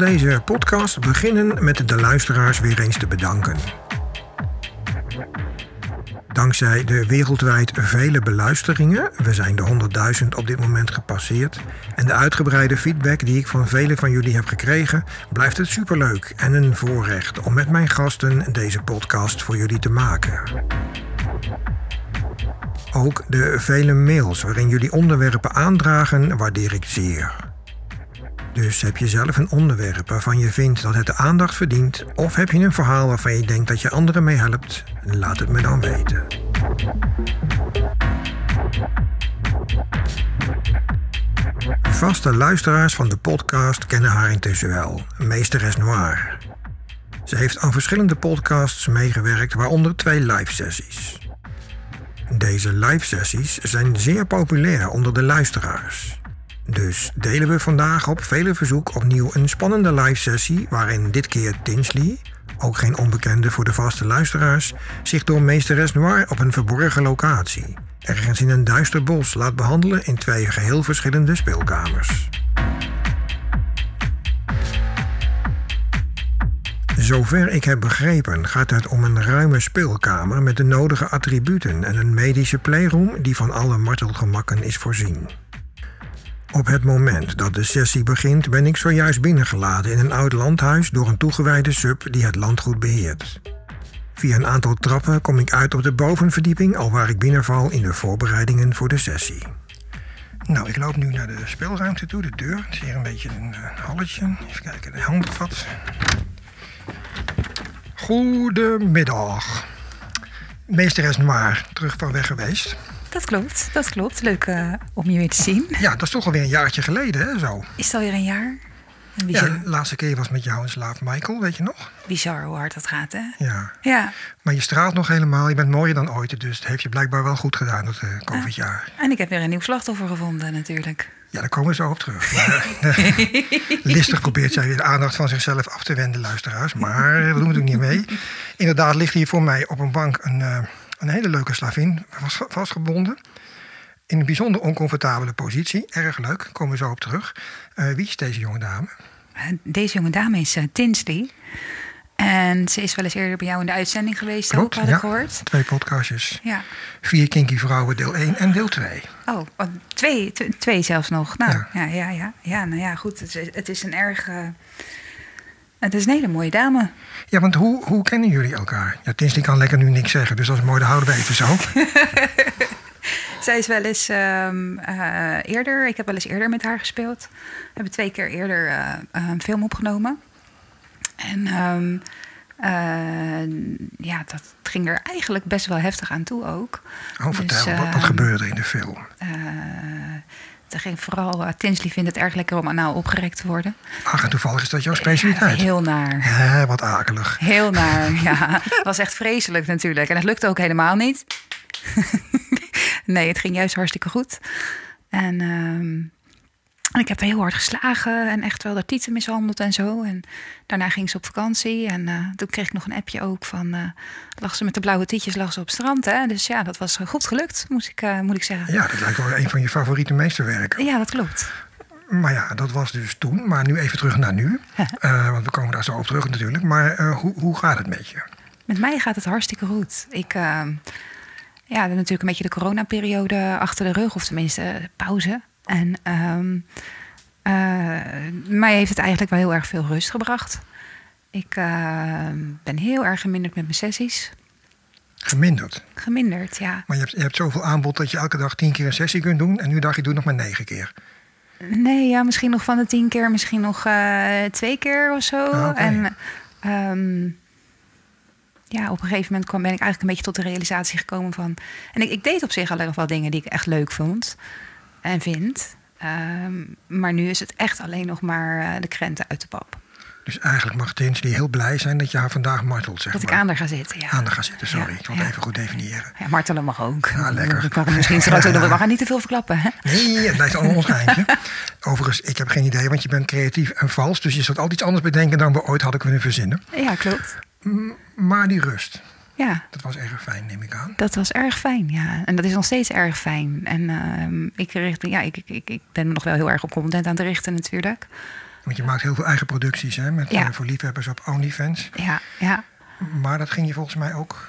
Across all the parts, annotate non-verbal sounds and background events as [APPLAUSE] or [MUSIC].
deze podcast beginnen met de luisteraars weer eens te bedanken. Dankzij de wereldwijd vele beluisteringen, we zijn de 100.000 op dit moment gepasseerd, en de uitgebreide feedback die ik van velen van jullie heb gekregen, blijft het superleuk en een voorrecht om met mijn gasten deze podcast voor jullie te maken. Ook de vele mails waarin jullie onderwerpen aandragen, waardeer ik zeer. Dus heb je zelf een onderwerp waarvan je vindt dat het de aandacht verdient, of heb je een verhaal waarvan je denkt dat je anderen mee helpt, laat het me dan weten. Vaste luisteraars van de podcast kennen haar intussen wel, Meesteres Noir. Ze heeft aan verschillende podcasts meegewerkt, waaronder twee live sessies. Deze live sessies zijn zeer populair onder de luisteraars. Dus delen we vandaag op vele verzoek opnieuw een spannende live sessie waarin dit keer Tinsley, ook geen onbekende voor de vaste luisteraars, zich door meesteres Noir op een verborgen locatie, ergens in een duister bos, laat behandelen in twee geheel verschillende speelkamers. Zover ik heb begrepen gaat het om een ruime speelkamer met de nodige attributen en een medische playroom die van alle martelgemakken is voorzien. Op het moment dat de sessie begint ben ik zojuist binnengeladen in een oud landhuis door een toegewijde sub die het landgoed beheert. Via een aantal trappen kom ik uit op de bovenverdieping alwaar ik binnenval in de voorbereidingen voor de sessie. Nou, ik loop nu naar de speelruimte toe, de deur. Het is hier een beetje een uh, halletje. Even kijken, de handvat. Goedemiddag. Meesteres Noir, terug van weg geweest. Dat klopt, dat klopt. Leuk uh, om je weer te zien. Ja, dat is toch alweer een jaartje geleden, hè, zo. Is het alweer een jaar? Ja, de laatste keer was met jou en slaaf Michael, weet je nog? Bizar hoe hard dat gaat, hè? Ja. ja. Maar je straalt nog helemaal, je bent mooier dan ooit. Dus het heeft je blijkbaar wel goed gedaan, dat uh, COVID-jaar. en ik heb weer een nieuw slachtoffer gevonden, natuurlijk. Ja, daar komen we zo op terug. Maar, [LAUGHS] listig probeert zij weer de aandacht van zichzelf af te wenden, luisteraars. Maar we doen het ook niet mee. Inderdaad ligt hier voor mij op een bank een, uh, een hele leuke slavin vast, vastgebonden. In een bijzonder oncomfortabele positie. Erg leuk, komen we zo op terug. Uh, wie is deze jonge dame? Deze jonge dame is uh, Tinsley. En ze is wel eens eerder bij jou in de uitzending geweest, Klopt, ook, had ja. ik gehoord. Twee podcastjes. Ja. Vier kinky vrouwen, deel 1 en deel 2. Oh, twee, twee zelfs nog. Nou, Ja. ja, ja, ja. ja, nou ja, goed. Het is, het is een erg... Uh, het is een hele mooie dame. Ja, want hoe, hoe kennen jullie elkaar? Ja, Tinsley kan lekker nu niks zeggen, dus dat is mooi, dat houden we even zo. Zij is wel eens um, uh, eerder, ik heb wel eens eerder met haar gespeeld. We hebben twee keer eerder uh, een film opgenomen. En um, uh, ja, dat ging er eigenlijk best wel heftig aan toe ook. Oh, vertel, dus, wat, wat gebeurde er in de film? Ging vooral, uh, Tinsley vindt het erg lekker om anaal opgerekt te worden. Ach, en toevallig is dat jouw specialiteit? Ja, heel naar. Ja, wat akelig. Heel naar, [LAUGHS] ja. Het was echt vreselijk natuurlijk. En het lukte ook helemaal niet. [LAUGHS] nee, het ging juist hartstikke goed. En, um, en ik heb heel hard geslagen en echt wel de tieten mishandeld en zo. En daarna ging ze op vakantie en uh, toen kreeg ik nog een appje ook van... Uh, lag ze met de blauwe tietjes lag ze op het strand. Hè? Dus ja, dat was goed gelukt, moet ik, uh, moet ik zeggen. Ja, dat lijkt wel een van je favoriete meesterwerken. Ja, dat klopt. Maar ja, dat was dus toen. Maar nu even terug naar nu. [LAUGHS] want we komen daar zo op terug natuurlijk. Maar hoe, hoe gaat het met je? Met mij gaat het hartstikke goed. Ik ja, natuurlijk een beetje de coronaperiode achter de rug. Of tenminste pauze. En um, mij heeft het eigenlijk wel heel erg veel rust gebracht. Ik ben heel erg geminderd met mijn sessies. Geminderd? Geminderd, ja. Maar je hebt, je hebt zoveel aanbod dat je elke dag tien keer een sessie kunt doen. En nu dacht je, doe nog maar negen keer. Nee, ja, misschien nog van de tien keer, misschien nog uh, twee keer of zo. Ah, okay. En um, ja, op een gegeven moment kwam, ben ik eigenlijk een beetje tot de realisatie gekomen van. En ik, ik deed op zich al wel dingen die ik echt leuk vond en vind. Um, maar nu is het echt alleen nog maar uh, de krenten uit de pap. Dus eigenlijk mag Tinsley heel blij zijn dat je haar vandaag martelt, zeg Dat maar. ik aan haar ga zitten, ja. Aan haar ga zitten, sorry. Ja, ik wil het ja. even goed definiëren. Ja, martelen mag ook. Ja, lekker. Ik mag misschien straks ook nog, we gaan niet te veel verklappen, hè? Nee, het blijft allemaal ons geheimje. Overigens, ik heb geen idee, want je bent creatief en vals. Dus je zult altijd iets anders bedenken dan we ooit hadden kunnen verzinnen. Ja, klopt. M maar die rust, Ja, dat was erg fijn, neem ik aan. dat was erg fijn, ja. En dat is nog steeds erg fijn. En uh, ik, richt, ja, ik, ik, ik ben me nog wel heel erg op content aan het richten natuurlijk. Want je maakt heel veel eigen producties hè, met, Ja. eh, voor liefhebbers op OnlyFans. Ja, ja. Maar dat ging je volgens mij ook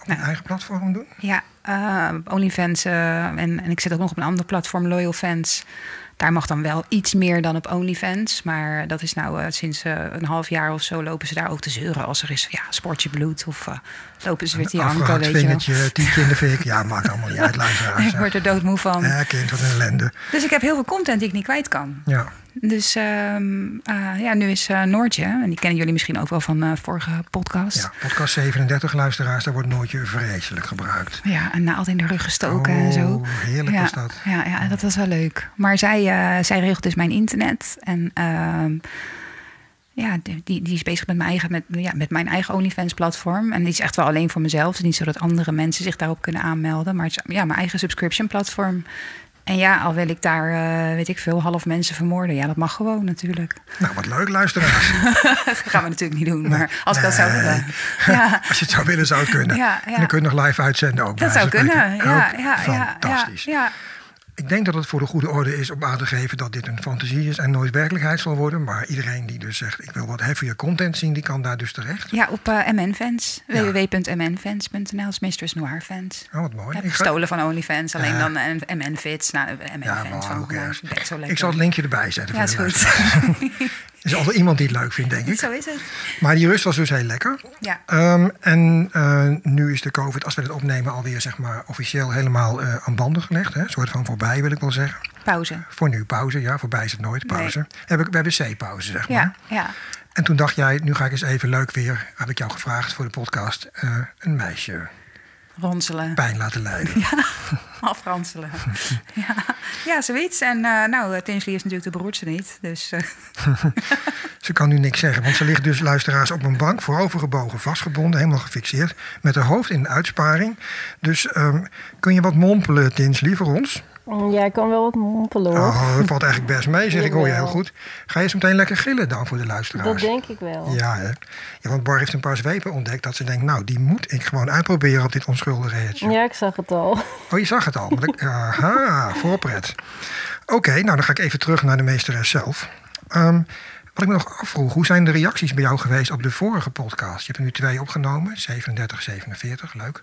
op een eigen platform doen? Ja, eh, OnlyFans eh, en, en ik zit ook nog op een ander platform, Loyal Fans. Daar mag dan wel iets meer dan op OnlyFans. Maar dat is nou eh, sinds eh, een half jaar of zo lopen ze daar ook te zeuren. Als er is ja, sportje bloed of eh, lopen ze weer te janken, weet je wel. vingertje, tientje in de fik. Ja, maakt allemaal niet uit, luisteraars. [LAUGHS] Ik word er doodmoe van. Ja, kind, wat een ellende. Dus ik heb heel veel content die ik niet kwijt kan. Ja, Dus ehm, eh, ja, nu is eh, Noortje, en die kennen jullie misschien ook wel van de vorige podcast. ja, podcast 37, luisteraars, daar wordt Noortje vreselijk gebruikt. Ja, een naald in de rug gestoken en zo. Oh, heerlijk ja, was dat. Ja, ja, dat was wel leuk. Maar zij, eh, zij regelt dus mijn internet. En ehm, ja, die, die is bezig met mijn eigen, met, ja, met mijn eigen OnlyFans-platform. En die is echt wel alleen voor mezelf. Het is niet zo dat andere mensen zich daarop kunnen aanmelden. Maar het is ja, mijn eigen subscription-platform. En ja, al wil ik daar, eh, weet ik veel, half mensen vermoorden. Ja, dat mag gewoon natuurlijk. Nou, wat leuk, luisteraars. [LAUGHS] Dat gaan we natuurlijk niet doen. Maar als ik dat zou willen. [LAUGHS] Ja, Als je het zou willen, zou het kunnen. Ja, ja. En dan kun je nog live uitzenden ook. dat zou kunnen. Ja, ja, ja, Fantastisch. Ja. Ik denk dat het voor de goede orde is om aan te geven dat dit een fantasie is en nooit werkelijkheid zal worden. Maar iedereen die dus zegt, ik wil wat heavier content zien, die kan daar dus terecht. Ja, op eh, MN-fans. Ja. www.mnfans.nl is Mistress Noir fans. Oh, wat mooi. Ik heb Ik ga- gestolen van OnlyFans, alleen Ja. dan MN-fits. Nou, Ja, MN-fans maar van zo lekker. Ik zal het linkje erbij zetten. Ja, is goed. [LAUGHS] Er is altijd iemand die het leuk vindt, denk ik. Zo is het. Maar die rust was dus heel lekker. Ja. Ehm, en eh, nu is de COVID, als we het opnemen, alweer zeg maar officieel helemaal eh, aan banden gelegd. Hè? Een soort van voorbij, wil ik wel zeggen. Pauze. Voor nu pauze, ja. Voorbij is het nooit pauze. Nee. We hebben, we hebben C-pauze, zeg maar. Ja, ja. En toen dacht jij, nu ga ik eens even leuk weer, heb ik jou gevraagd voor de podcast, eh, een meisje Ronselen. pijn laten lijden. [LAUGHS] Afranselen. ja. ja, zoiets. En eh nou, Tinsley is natuurlijk de broertje niet. Dus eh, [LAUGHS] Ze kan nu niks zeggen, want ze ligt dus luisteraars op een bank, voorovergebogen, vastgebonden, helemaal gefixeerd, met haar hoofd in een uitsparing. Dus ehm, kun je wat mompelen, Tinsley, voor ons? Mm, Ja, ik kan wel wat mompelen hoor. Oh, dat valt eigenlijk best mee, zeg ik hoor je heel goed. Ga je zo meteen lekker gillen dan voor de luisteraars? dat denk ik wel. Ja, hè? ja, want Bar heeft een paar zwepen ontdekt dat ze denkt, nou, die moet ik gewoon uitproberen op dit onschuldige heertje. Ja, ik zag het al. Oh, je zag het al. [LAUGHS] Aha, voorpret. Oké, nou dan ga ik even terug naar de meesteres zelf. Ehm, wat ik me nog afvroeg, hoe zijn de reacties bij jou geweest op de vorige podcast? Je hebt er nu twee opgenomen, 37, 47, leuk.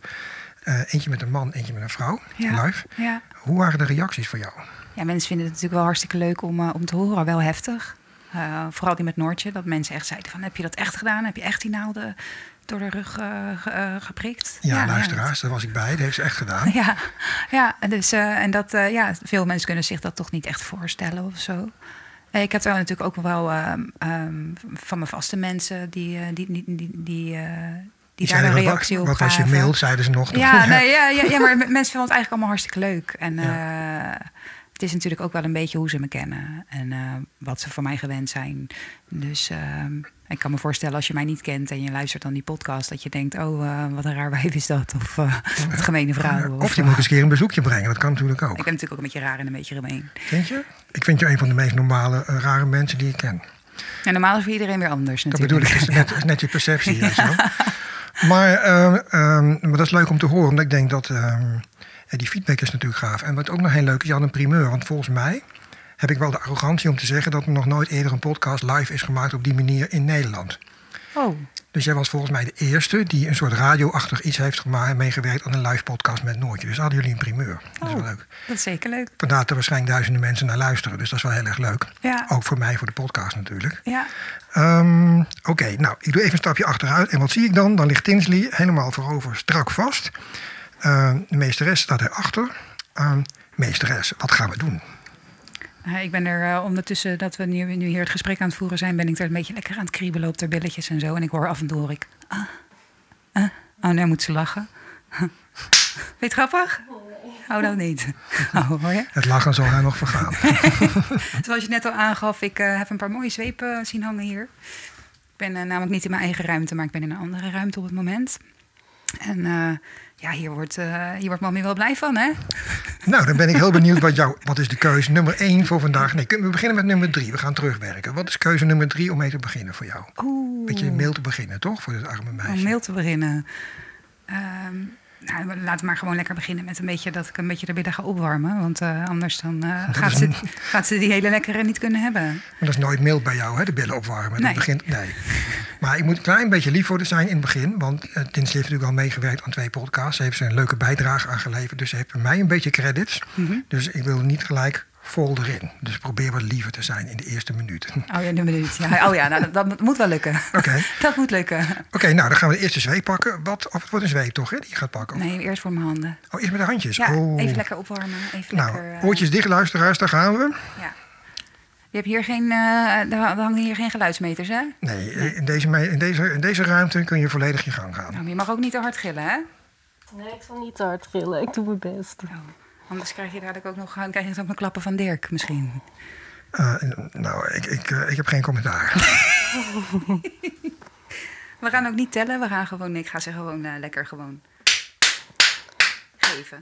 Eh, eentje met een man, eentje met een vrouw, ja. live. Ja. Hoe waren de reacties voor jou? ja, mensen vinden het natuurlijk wel hartstikke leuk om, eh, om te horen. Wel heftig. Eh, vooral die met Noortje. Dat mensen echt zeiden van, heb je dat echt gedaan? Heb je echt die naalden door de rug eh, ge- geprikt? Ja, luisteraars, daar was ik bij, dat heeft ze echt gedaan. [LAUGHS] Ja, ja, dus, en dat, ja, veel mensen kunnen zich dat toch niet echt voorstellen of zo. Ik heb daar natuurlijk ook wel ehm, ehm, van mijn vaste mensen die, die, die, die, die, die, daar een reactie wat, op wat was je mail, zeiden ze nog. [LAUGHS] Ja, nee, ja, ja, ja, maar mensen vinden het eigenlijk allemaal hartstikke leuk. En eh, het is natuurlijk ook wel een beetje hoe ze me kennen en eh, wat ze van mij gewend zijn. Dus ehm, ik kan me voorstellen als je mij niet kent en je luistert dan die podcast, dat je denkt, oh, eh, wat een raar wijf is dat. Of wat gemene vrouw. Of je moet eens een keer een bezoekje brengen, dat kan natuurlijk ook. Ik ben natuurlijk ook een beetje raar en een beetje gemeen. Vind je? Ik vind je een van de meest normale, eh, rare mensen die ik ken. En normaal is voor iedereen weer anders Dat natuurlijk. bedoel ik, is net, is [LAUGHS] net je perceptie. wel. [LAUGHS] Maar, ehm, ehm, maar dat is leuk om te horen, omdat ik denk dat ehm, eh, die feedback is natuurlijk gaaf. En wat ook nog heel leuk is, je had een primeur. Want volgens mij heb ik wel de arrogantie om te zeggen dat er nog nooit eerder een podcast live is gemaakt op die manier in Nederland. Oh, Dus jij was volgens mij de eerste die een soort radioachtig iets heeft gemaakt en meegewerkt aan een live podcast met Noortje. Dus hadden jullie een primeur. Dat is wel Oh. leuk. dat is zeker leuk. Vandaar dat er waarschijnlijk duizenden mensen naar luisteren. Dus dat is wel heel erg leuk. Ja. Ook voor mij, voor de podcast natuurlijk. Ja, Ehm, Oké, nou, ik doe even een stapje achteruit. En wat zie ik dan? Dan ligt Tinsley helemaal voorover strak vast. Ehm, de meesteres staat erachter. Ehm meesteres, wat gaan we doen? Ik ben er eh, ondertussen dat we nu, nu hier het gesprek aan het voeren zijn, ben ik er een beetje lekker aan het kriebelen op de billetjes en zo. En ik hoor af en toe hoor ik. Ah, ah. Oh, nu moet ze lachen. [LAUGHS] Vind je het grappig? Oh, dat niet. [LAUGHS] Oh, hoor je? Het lachen zal haar nog vergaan. [LAUGHS] Zoals je net al aangaf, ik eh, heb een paar mooie zweepen zien hangen hier. Ik ben namelijk niet in mijn eigen ruimte, maar ik ben in een andere ruimte op het moment. En eh, ja, hier wordt, eh hier wordt mami wel blij van, hè? nou, dan ben ik heel benieuwd wat jou. Wat is de keuze nummer één voor vandaag? Nee, we beginnen met nummer drie. We gaan terugwerken. Wat is keuze nummer drie om mee te beginnen voor jou? Oeh. Beetje mail te beginnen, toch? Voor dit arme Om meisje. mail te beginnen. Ehm, Nou, laten we maar gewoon lekker beginnen met een beetje dat ik een beetje de billen ga opwarmen. Want eh, anders dan, eh, gaat, ze, [LAUGHS] gaat ze die hele lekkere niet kunnen hebben. Maar dat is nooit mild bij jou, hè, de billen opwarmen. Nee. begint, nee. Maar ik moet een klein beetje lief voor zijn in het begin. Want uh, Tinsley heeft natuurlijk al meegewerkt aan twee podcasts. Ze heeft ze een leuke bijdrage aangeleverd. Dus ze heeft bij mij een beetje credits. Mhm. Dus ik wil niet gelijk vol erin. Dus probeer wat liever te zijn in de eerste minuut. Oh ja, de minuut. Ja, oh ja, nou, dat, dat moet wel lukken. Oké, [LAUGHS] Dat moet lukken. Oké, nou dan gaan we de eerste zweep pakken. Wat, of het wordt een zweep toch, hè, die je gaat pakken? Nee, eerst voor mijn handen. Oh, eerst met de handjes. Ja, oh. even lekker opwarmen. Even Nou, lekker, eh, oortjes dicht, luisteraars, daar gaan we. Ja. Je hebt hier geen, eh er hangen hier geen geluidsmeters, hè? Nee, in deze, in, deze, in deze ruimte kun je volledig je gang gaan. Nou, je mag ook niet te hard gillen, hè? Nee, ik zal niet te hard gillen. Ik doe mijn best. Oh, anders krijg je dadelijk ook nog, krijg je ook nog klappen van Dirk misschien. Eh, nou, ik, ik, eh, ik heb geen commentaar. [LAUGHS] We gaan ook niet tellen, we gaan gewoon, ik ga ze gewoon eh, lekker gewoon geven.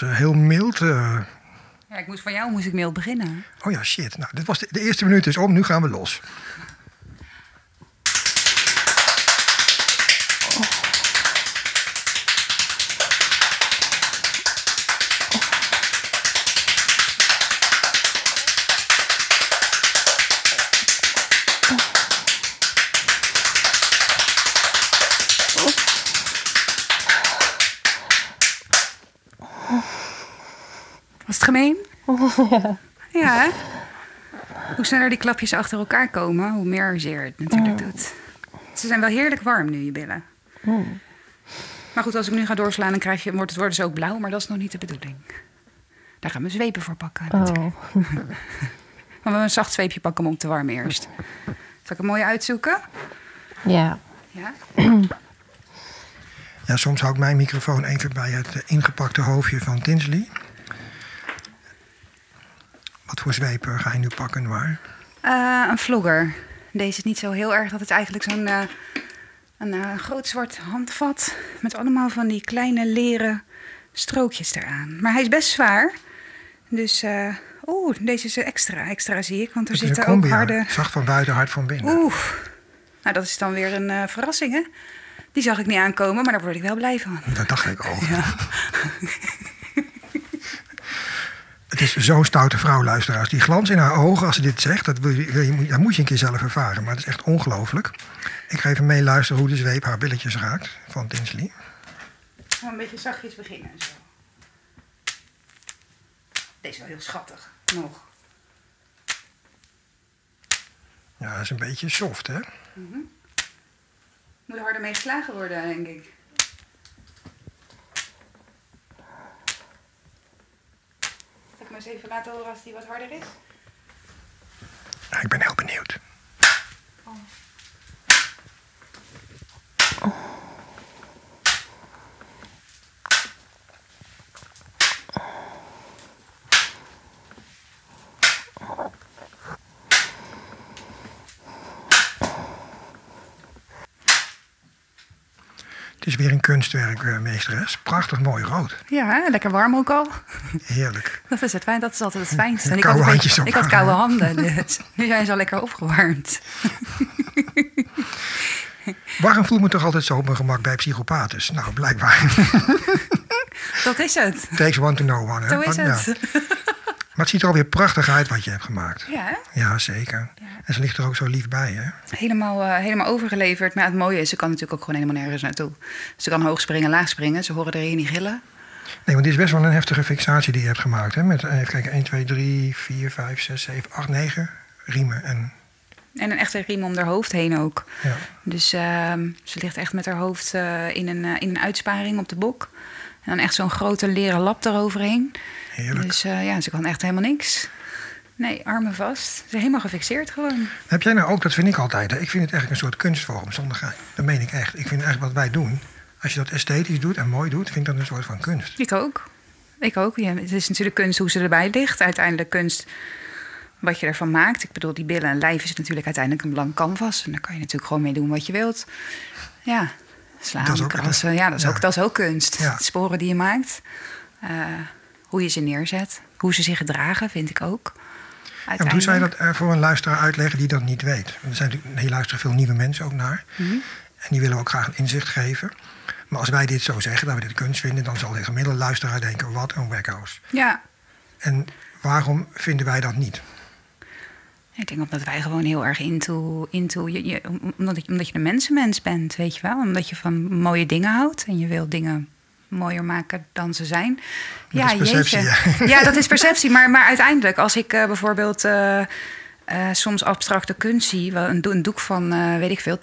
Was eh, heel mild. eh. Ja, ik moest van jou moest ik mild beginnen. oh ja, shit. Nou, dit was de, de eerste minuut is om. Nu gaan we los. [LAUGHS] Ja, hè? Hoe sneller die klapjes achter elkaar komen, hoe meer zeer het natuurlijk doet. Ze zijn wel heerlijk warm nu, je billen. Maar goed, als ik nu ga doorslaan, dan krijg je, wordt het, worden ze ook blauw, maar dat is nog niet de bedoeling. Daar gaan we zwepen voor pakken. natuurlijk. Oh. [LAUGHS] Maar we een zacht zweepje pakken om op te warmen eerst. Zal ik een mooie uitzoeken? Ja. Ja? [CLEARS THROAT] Ja, soms hou ik mijn microfoon even bij het ingepakte hoofdje van Tinsley. Wat voor zweep eh, ga je nu pakken, waar? Eh, een vlogger. Deze is niet zo heel erg. Dat is eigenlijk zo'n eh, een eh, groot zwart handvat. Met allemaal van die kleine leren strookjes eraan. Maar hij is best zwaar. Dus, eh oeh, deze is extra. Extra zie ik. Want er zitten ook harde... Zacht van buiten, hard van binnen. Oeh. Nou, dat is dan weer een verrassing, hè? Die zag ik niet aankomen, maar daar word ik wel blij van. Dat dacht ik al. [LAUGHS] Het is zo'n stoute vrouw, luisteraars. Die glans in haar ogen als ze dit zegt, dat, wil je, dat moet je een keer zelf ervaren. Maar het is echt ongelooflijk. Ik ga even meeluisteren hoe de zweep haar billetjes raakt van Tinsley. Een beetje zachtjes beginnen. Zo. Deze is wel heel schattig. Nog. Ja, dat is een beetje soft, hè? Moet er harder mee geslagen worden, denk ik. Zal ik hem eens even laten horen als die wat harder is? Ik ben heel benieuwd. Het is weer een kunstwerk, eh, meesteres. Prachtig mooi rood. Ja, lekker warm ook al. Heerlijk. [LAUGHS] Dat is het fijn, dat is altijd het fijnste. En ik had, een beetje, ik had koude [LAUGHS] handen, dus nu zijn ze al lekker opgewarmd. [LAUGHS] Waarom voel ik me toch altijd zo op mijn gemak bij psychopaten? Nou, blijkbaar. Dat is het. Takes one to know one. Hè? Zo is ja. Maar het ziet er alweer prachtig uit wat je hebt gemaakt. Ja, hè? Ja, zeker. En ze ligt er ook zo lief bij, hè? helemaal, eh, helemaal overgeleverd. Maar het mooie is, ze kan natuurlijk ook gewoon helemaal nergens naartoe. Ze kan hoog springen, laag springen. Ze horen er hier niet gillen. Nee, want dit is best wel een heftige fixatie die je hebt gemaakt. Hè? Met, eh, even kijken, 1, 2, 3, 4, 5, 6, 7, 8, 9 riemen. En, En een echte riem om haar hoofd heen ook. ja. Dus ehm, ze ligt echt met haar hoofd eh, in, een, in een uitsparing op de bok. En dan echt zo'n grote leren lap eroverheen. Heerlijk. Dus eh, ja, ze kan echt helemaal niks. Nee, armen vast. Ze is helemaal gefixeerd gewoon. Heb jij nou ook, dat vind ik altijd, hè? ik vind het eigenlijk een soort kunstvorm, zonder gein. Dat meen ik echt. Ik vind eigenlijk wat wij doen, als je dat esthetisch doet en mooi doet, vind ik dat een soort van kunst. Ik ook. ik ook. Ja, het is natuurlijk kunst hoe ze erbij ligt. Uiteindelijk kunst wat je ervan maakt. Ik bedoel, die billen en lijf is natuurlijk uiteindelijk een blank canvas. En daar kan je natuurlijk gewoon mee doen wat je wilt. Ja, slaan, Dat is ook-. Ja, dat is, ja. Ook, dat is ook kunst. Ja. Sporen die je maakt. Eh, hoe je ze neerzet. Hoe ze zich gedragen, vind ik ook. Ja, maar hoe zou je dat eh, voor een luisteraar uitleggen die dat niet weet? Want er zijn natuurlijk, hier luisteren veel nieuwe mensen ook naar. Mhm. En die willen ook graag een inzicht geven. Maar als wij dit zo zeggen, dat we dit kunst vinden... dan zal de gemiddelde luisteraar denken, wat een wackhouse. Ja, En waarom vinden wij dat niet? Ik denk omdat wij gewoon heel erg into, into je, je, omdat, je, omdat je een mensenmens bent, weet je wel. Omdat je van mooie dingen houdt en je wil dingen mooier maken dan ze zijn. Dat is perceptie. Ja, dat is perceptie. Maar, maar uiteindelijk, als ik eh, bijvoorbeeld eh, eh, soms abstracte kunst zie, wel een, do- een doek van, weet ik veel,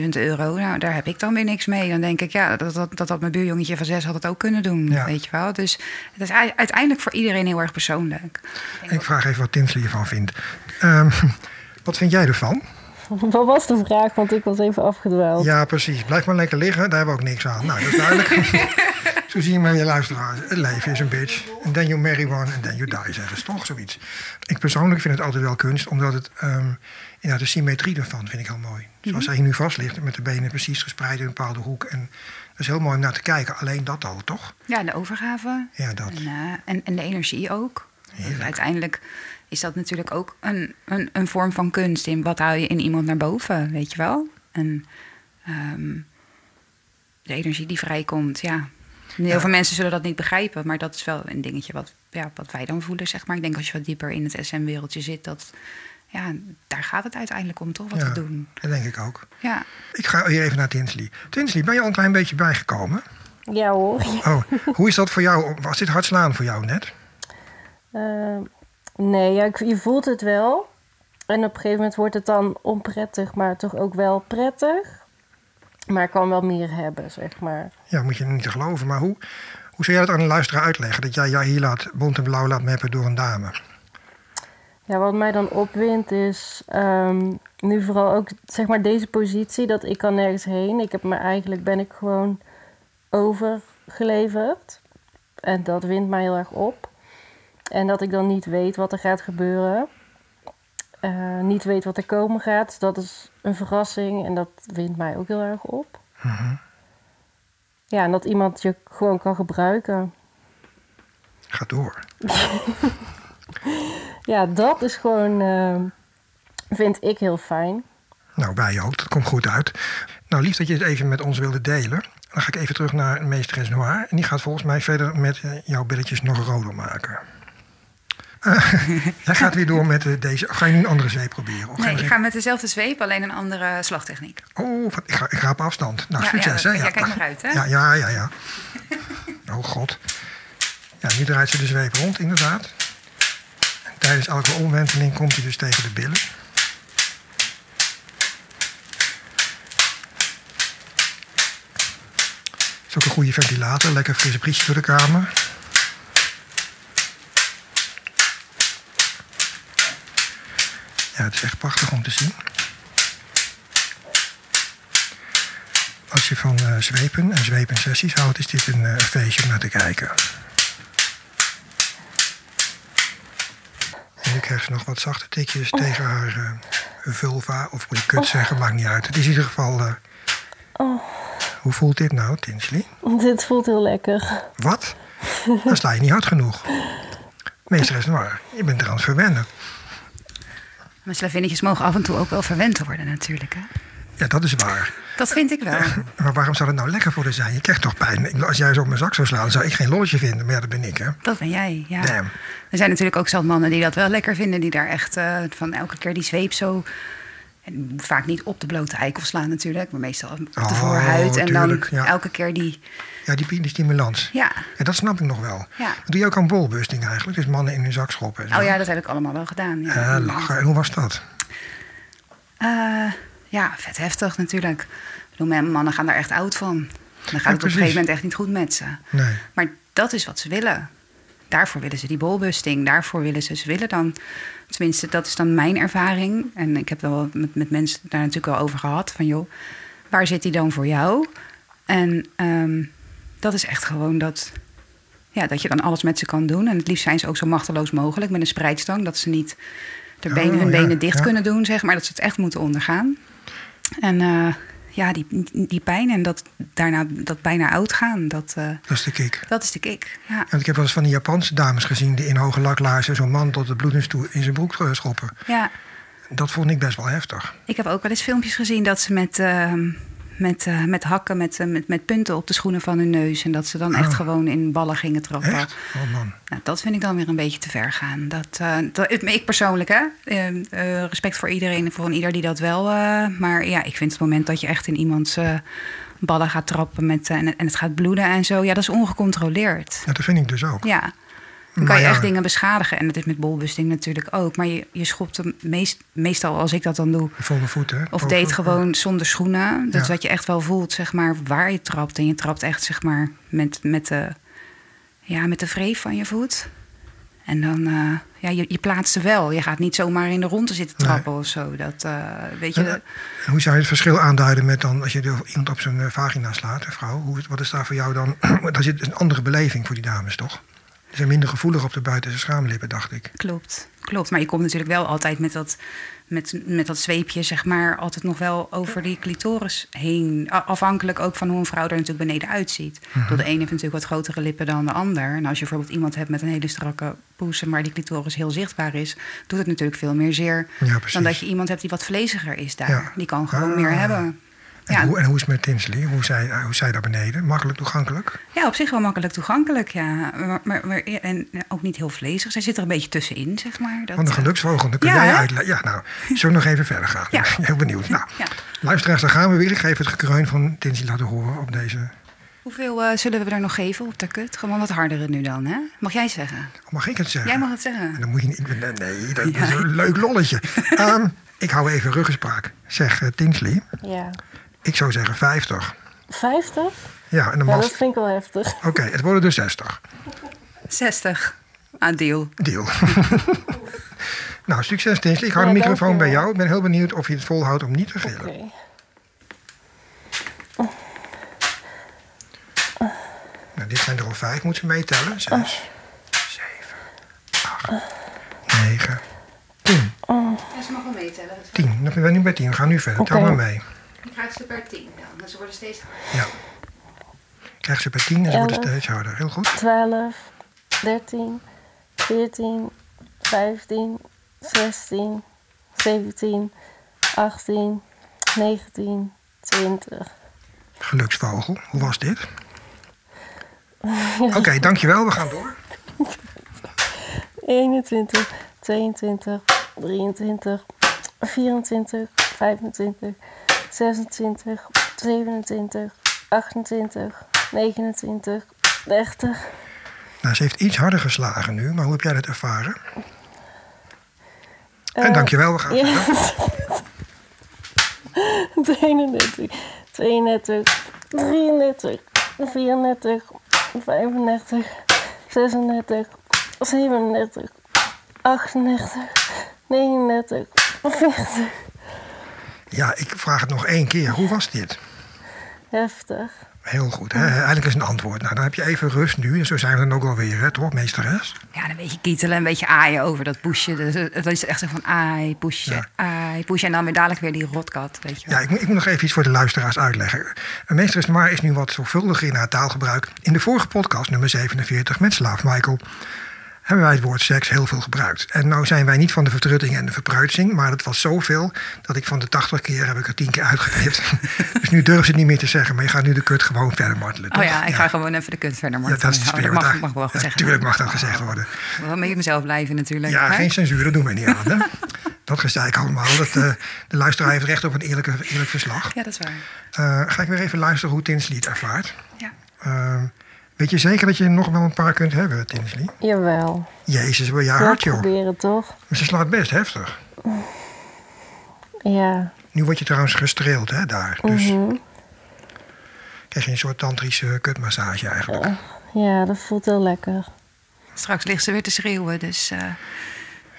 200.000 euro, nou, daar heb ik dan weer niks mee. Dan denk ik, ja, dat dat, dat, dat mijn buurjongetje van zes had het ook kunnen doen, Ja. weet je wel. Dus het is uiteindelijk voor iedereen heel erg persoonlijk. Ik vraag even wat Tinsley ervan vindt. Ehm, [LAUGHS] wat vind jij ervan? [LAUGHS] Wat was de vraag? Want ik was even afgedwaald. Ja, precies. Blijf maar lekker liggen, daar hebben we ook niks aan. Nou, dat is duidelijk. [LAUGHS] Zo zie je maar weer luisteraars. Het leven is een bitch. And then you marry one and then you die, zeggen ze toch zoiets. Ik persoonlijk vind het altijd wel kunst, omdat het... ehm ja, de symmetrie ervan vind ik heel mooi. Zoals hij nu vast ligt, met de benen precies gespreid in een bepaalde hoek. En dat is heel mooi om naar te kijken. Alleen dat al, toch? Ja, de overgave. Ja, dat. En, eh, en, en de energie ook. Dus uiteindelijk is dat natuurlijk ook een, een, een vorm van kunst. In wat hou je in iemand naar boven, weet je wel? En ehm, de energie die vrijkomt, ja. Heel Ja. veel mensen zullen dat niet begrijpen, maar dat is wel een dingetje wat, ja, wat wij dan voelen, zeg maar. Ik denk als je wat dieper in het SM-wereldje zit, dat, ja, daar gaat het uiteindelijk om, toch? Wat ja, we doen. dat denk ik ook. Ja. Ik ga hier even naar Tinsley. Tinsley, ben je al een klein beetje bijgekomen? Ja hoor. Oh, hoe is dat voor jou? Was dit hard slaan voor jou net? Eh, nee, ja, je voelt het wel. En op een gegeven moment wordt het dan onprettig, maar toch ook wel prettig. Maar ik kan wel meer hebben, zeg maar. Ja, moet je niet geloven. Maar hoe, hoe zou jij dat aan een luisteraar uitleggen? Dat jij jou hier laat, bont en blauw laat meppen door een dame? Ja, wat mij dan opwindt is ehm, nu vooral ook zeg maar deze positie dat ik kan nergens heen. Ik heb me eigenlijk ben ik gewoon overgeleverd. En dat wint mij heel erg op. En dat ik dan niet weet wat er gaat gebeuren. Eh, niet weet wat er komen gaat. Dat is een verrassing en dat wint mij ook heel erg op. Ja, en dat iemand je gewoon kan gebruiken. Ga door. [LAUGHS] Ja, dat is gewoon, ehm, vind ik heel fijn. Nou, wij ook. Dat komt goed uit. Nou, lief dat je het even met ons wilde delen. Dan ga ik even terug naar meesteres Noir. En die gaat volgens mij verder met eh, jouw billetjes nog roder maken. [LAUGHS] Jij gaat weer door met eh, deze. Of ga je nu een andere zweep proberen? Of Nee, ik ga met dezelfde zweep, alleen een andere slagtechniek. Oh, ik, ga, ik ga op afstand. Nou, Ja, succes ja, hè? ja, kijk maar uit, hè? Ja, ja, ja, ja. [LAUGHS] Oh god. Ja, nu draait ze de zweep rond, inderdaad. En tijdens elke omwenteling komt hij dus tegen de billen. is ook een goede ventilator. Lekker frisse briesje door de kamer. Ja, het is echt prachtig om te zien. Als je van eh, zwepen en zwepensessies houdt, is dit een eh, feestje om naar te kijken. En nu krijgt ze nog wat zachte tikjes tegen haar eh, vulva, of moet ik kut zeggen, maakt niet uit. Het is in ieder geval... Oh, hoe voelt dit nou, Tinsley? dit voelt heel lekker. Wat? Dan sla je niet hard genoeg. Meesteres Noir, je bent er aan het verwennen. Maar slavinnetjes mogen af en toe ook wel verwend worden natuurlijk. Hè? Ja, dat is waar. Dat vind ik wel. Maar waarom zou het nou lekker voor haar zijn? Je krijgt toch pijn. Als jij zo op mijn zak zou slaan, zou ik geen lolletje vinden. Maar ja, dat ben ik, hè. Dat ben jij, ja. Damn. Er zijn natuurlijk ook zat mannen die dat wel lekker vinden. Die daar echt eh, van elke keer die zweep zo... En vaak niet op de blote eikel slaan natuurlijk. Maar meestal op de Oh, voorhuid. En tuurlijk, dan ja. elke keer die... Ja, die, die stimulans. Ja. Ja, dat snap ik nog wel. Ja. Dat doe je ook aan bolbusting eigenlijk. Dus mannen in hun zak schoppen. en zo. Oh ja, dat heb ik allemaal wel gedaan. Ja, lachen. En hoe was dat? Eh, ja, vet heftig natuurlijk. Ik bedoel, mannen gaan daar echt oud van. Dan gaat het op een gegeven moment echt niet goed met ze. Nee. Maar dat is wat ze willen. Daarvoor willen ze die bolbusting. Daarvoor willen ze. Ze willen dan. Tenminste, dat is dan mijn ervaring. En ik heb wel met, met mensen daar natuurlijk wel over gehad. Van joh, waar zit die dan voor jou? En ehm, dat is echt gewoon dat. ja, dat je dan alles met ze kan doen. En het liefst zijn ze ook zo machteloos mogelijk met een spreidstang. Dat ze niet de Oh, benen, hun ja, benen dicht ja. kunnen doen, zeg maar. Dat ze het echt moeten ondergaan. En eh, ja, die, die pijn en dat daarna dat bijna oud gaan, dat, eh, Dat is de kick. dat is de kick. Ja. Want ik heb wel eens van die Japanse dames gezien... die in hoge laklaarzen zo'n man tot het bloedens toe in zijn broek eh, schoppen. ja, Dat vond ik best wel heftig. ik heb ook wel eens filmpjes gezien dat ze met, eh, met, eh, met hakken, met, eh, met, met punten op de schoenen van hun neus... en dat ze dan echt Oh. gewoon in ballen gingen trappen. Echt? Oh man. Nou, dat vind ik dan weer een beetje te ver gaan. Dat, eh, dat, ik persoonlijk, hè? Eh, eh, respect voor iedereen en voor ieder die dat wel. maar ja, ik vind het moment dat je echt in iemands ballen gaat trappen met, en, en het gaat bloeden en zo, ja, dat is ongecontroleerd. Ja, dat vind ik dus ook. Ja. Dan kan je ja. echt dingen beschadigen. En dat is met bolbusting natuurlijk ook. Maar je, je schopt hem meest, meestal, als ik dat dan doe, Volle voeten. of deed gewoon zonder schoenen. Dat is wat je echt wel voelt, zeg maar, waar je trapt. En je trapt echt, zeg maar, met, met, de, ja, met de vreef van je voet. En dan, eh, ja, je, je plaatst ze wel. Je gaat niet zomaar in de ronde zitten Nee. trappen of zo. Dat, eh, weet je, En, eh, Hoe zou je het verschil aanduiden met dan als je de- iemand op zijn vagina slaat, een vrouw? Hoe, wat is daar voor jou dan? [CLEARS THROAT] daar zit een andere beleving voor die dames, toch? Ze zijn minder gevoelig op de buitenste schaamlippen, dacht ik. Klopt, klopt. Maar je komt natuurlijk wel altijd met dat, met, met dat zweepje, zeg maar, altijd nog wel over die clitoris heen. Afhankelijk ook van hoe een vrouw er natuurlijk beneden uitziet. Mhm. Door de ene heeft natuurlijk wat grotere lippen dan de ander. En als je bijvoorbeeld iemand hebt met een hele strakke poes, maar die clitoris heel zichtbaar is, doet het natuurlijk veel meer zeer Ja, dan dat je iemand hebt die wat vleesiger is daar. Ja. Die kan gewoon Ah. meer hebben. En, Ja. hoe, en hoe is het met Tinsley? Hoe zij, eh, hoe zij daar beneden? Makkelijk toegankelijk? ja, op zich wel makkelijk toegankelijk, ja. Maar, maar, maar- en ook niet heel vleesig. Zij zit er een beetje tussenin, zeg maar. Dat, Van de eh, geluksvogel, dan kun Ja, jij uitleggen. Ja, nou, zullen we nog even verder gaan? Ja. Ik ben heel benieuwd. [LAUGHS] Nou, Ja. luisteraars, daar gaan we weer. Ik ga even het gekreun van Tinsley laten horen op deze... Hoeveel eh, zullen we er nog geven op de kut? Gewoon wat harder nu dan, hè? Mag jij zeggen? Oh, mag ik het zeggen? Jij mag het zeggen. Dan moet je niet... Nee, nee, dat, is een leuk lolletje. [LAUGHS] Ehm, ik hou even ruggenspraak. Zeg, eh, Tinsley, Ja. Ik zou zeggen 50. 50? Ja, en de Ja, mas... dat vind ik wel heftig. Oké, het worden dus 60. 60. Ah, deal. Deal. [LAUGHS] nou, succes Tinsley. Ik hou Ja, de microfoon bij jou. Ik ben heel benieuwd of je het volhoudt om niet te gillen. Oké. Nou, dit zijn er al vijf. Moet ze meetellen? Zes, zeven, acht, negen, tien. Ja, ze mag wel meetellen. Tien. Dan ben ik nu bij tien. We gaan nu verder. Tel maar mee. Dan gaat ze per 10 dan. Dus ze worden steeds Ja. Krijg ze bij tien en ze worden steeds harder. Heel goed. 12, 13, 14, 15, 16, 17, 18, 19, 20. Geluksvogel. Hoe was dit? [LAUGHS] Oké, dankjewel. We gaan door. 21, 22, 23, 24, 25, 26, 27, 28, 29, 30. Nou, ze heeft iets harder geslagen nu. Maar hoe heb jij dat ervaren? En Eh, dankjewel. We gaan Ja. verder. 31, 32, 33, 34, 35, 36, 37, 38, 39, 40. Ja, ik vraag het nog één keer. Hoe was dit? Heftig. Heel goed. Hè? Eigenlijk is een antwoord. Nou, dan heb je even rust nu. En zo zijn we dan ook alweer, hè, toch, meesteres? Ja, een beetje kietelen, een beetje aaien over dat poesje. Het is echt zo van aai, poesje, Ja. aai, poesje. En dan weer dadelijk weer die rotkat, weet je wel. Ja, ik moet, ik moet nog even iets voor de luisteraars uitleggen. Een meesteres Noir is nu wat zorgvuldiger in haar taalgebruik. In de vorige podcast, nummer 47, met Slaaf Michael... hebben wij het woord seks heel veel gebruikt. En nou zijn wij niet van de vertrutting en de verpruitsing... maar dat was zoveel dat ik van de 80 keer heb ik er 10 keer uitgeknipt. [LAUGHS] dus nu durf ze het niet meer te zeggen... maar je gaat nu de kut gewoon verder martelen, Oh ja, ik ga gewoon even de kut verder. Ja, Maar dat is spirit. mag, mag wel Ja, gezegd Tuurlijk worden. mag dat gezegd worden. Wel met mezelf blijven natuurlijk. Ja, hè? geen censuur, dat doen we niet aan. Hè? [LAUGHS] Dat gezeik allemaal. Dat, eh, de luisteraar heeft recht op een eerlijke, eerlijk verslag. Ja, dat is waar. Eh, ga ik weer even luisteren hoe Tinsley het ervaart. Ja. Eh, weet je zeker dat je nog wel een paar kunt hebben, Tinsley? Jawel. Jezus, wil je Ja, hard, joh. proberen toch? Maar ze slaat best heftig. Ja. Nu word je trouwens gestreeld, hè, daar. Dus mhm. krijg je een soort tantrische kutmassage eigenlijk. Ja, dat voelt heel lekker. Straks ligt ze weer te schreeuwen, dus... eh,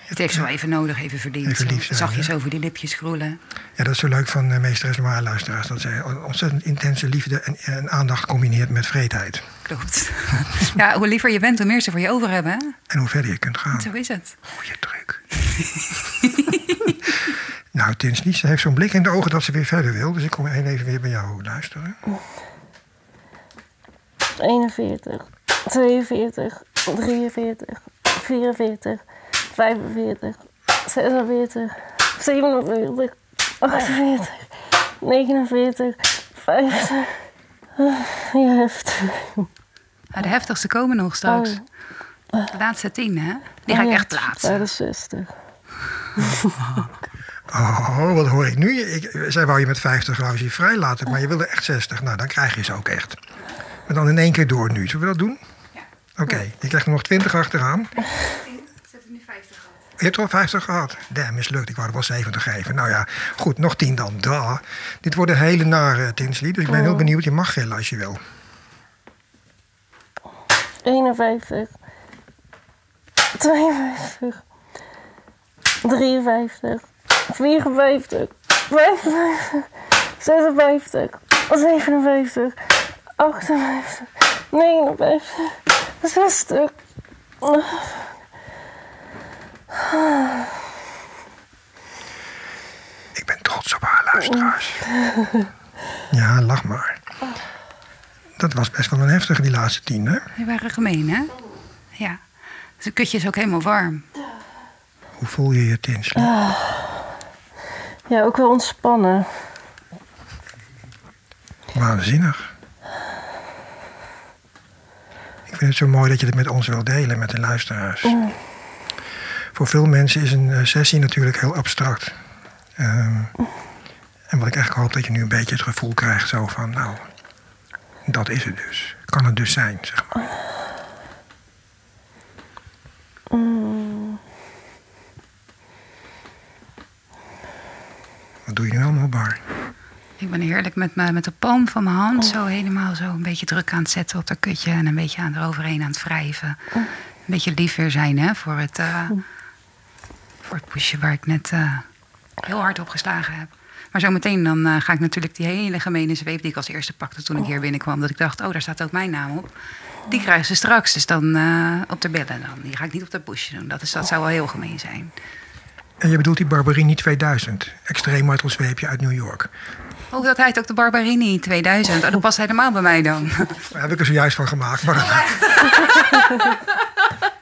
Het heeft zo even nodig, even verdiend. Even lief zijn, zachtjes ja. over die lipjes groelen. Ja, dat is zo leuk van uh, meesteres Noir luisteraars. Dat zij ontzettend intense liefde en, en aandacht combineert met vreedheid. Klopt. [LAUGHS] ja, hoe liever je bent, hoe meer ze voor je over hebben. Hè? En hoe verder je kunt gaan. Zo is het. Goeie truc. [LAUGHS] nou, Tinsley, ze heeft zo'n blik in de ogen dat ze weer verder wil. Dus ik kom even weer bij jou luisteren. 41, 42, 43, 44, 45, 46, 47, 48, 49, 50. Je heftig. Ja, de heftigste komen nog straks. Oh. De laatste tien, hè? Die ga ik Oh ja, echt plaatsen. 65. [LAUGHS] Oh, wat hoor ik nu? Ik, zij wou je met 50 rauwzie vrij laten, maar je wilde echt 60. Nou, dan krijg je ze ook echt. Maar dan in één keer door nu. Zullen we dat doen? Ja. Oké, je krijgt er nog 20 achteraan. Ik zet er nu 50 gehad. Je hebt er al 50 gehad. Damn, mislukt. Ik wou er wel 70 geven. Nou ja, goed, nog 10 dan. Da. Dit wordt een hele nare Tinsley, dus ik ben heel benieuwd. Je mag gillen als je wil. 51, 52, 53, 54, 55, 56, 57, 58, 59, 60. Ik ben trots op haar luisteraars. Ja, lach maar. Dat was best wel een heftige, die laatste tien, hè? Die waren gemeen, hè? Ja. Dus het kutje is ook helemaal warm. Hoe voel je je, Tinsley? Ja, ook wel ontspannen. Waanzinnig. Ik vind het zo mooi dat je dit met ons wil delen, met de luisteraars. Voor veel mensen is een eh, sessie natuurlijk heel abstract. Ehm, en wat ik eigenlijk hoop dat je nu een beetje het gevoel krijgt zo van, nou, dat is het dus. Kan het dus zijn, zeg maar. Wat doe je nu allemaal, Bar? Ik ben heerlijk met, me, met de palm van mijn hand zo helemaal zo een beetje druk aan het zetten op dat kutje. En een beetje aan eroverheen aan het wrijven. Een beetje lief weer zijn hè, voor, het, eh, voor het poesje waar ik net eh, heel hard op geslagen heb. Maar zometeen dan eh, ga ik natuurlijk die hele gemene zweep die ik als eerste pakte toen ik hier binnenkwam. Dat ik dacht, oh daar staat ook mijn naam op. Die krijgen ze straks, dus dan eh, op de billen dan. Die ga ik niet op dat poesje doen. Dat, is, dat zou wel heel gemeen zijn. En je bedoelt die Barberini 2000, extreem martelzweepje uit New York. Oh, dat heet ook de Barbarini 2000. Oh, dat past helemaal bij mij dan. Daar heb ik er zojuist van gemaakt. Maar Ja, [LAUGHS]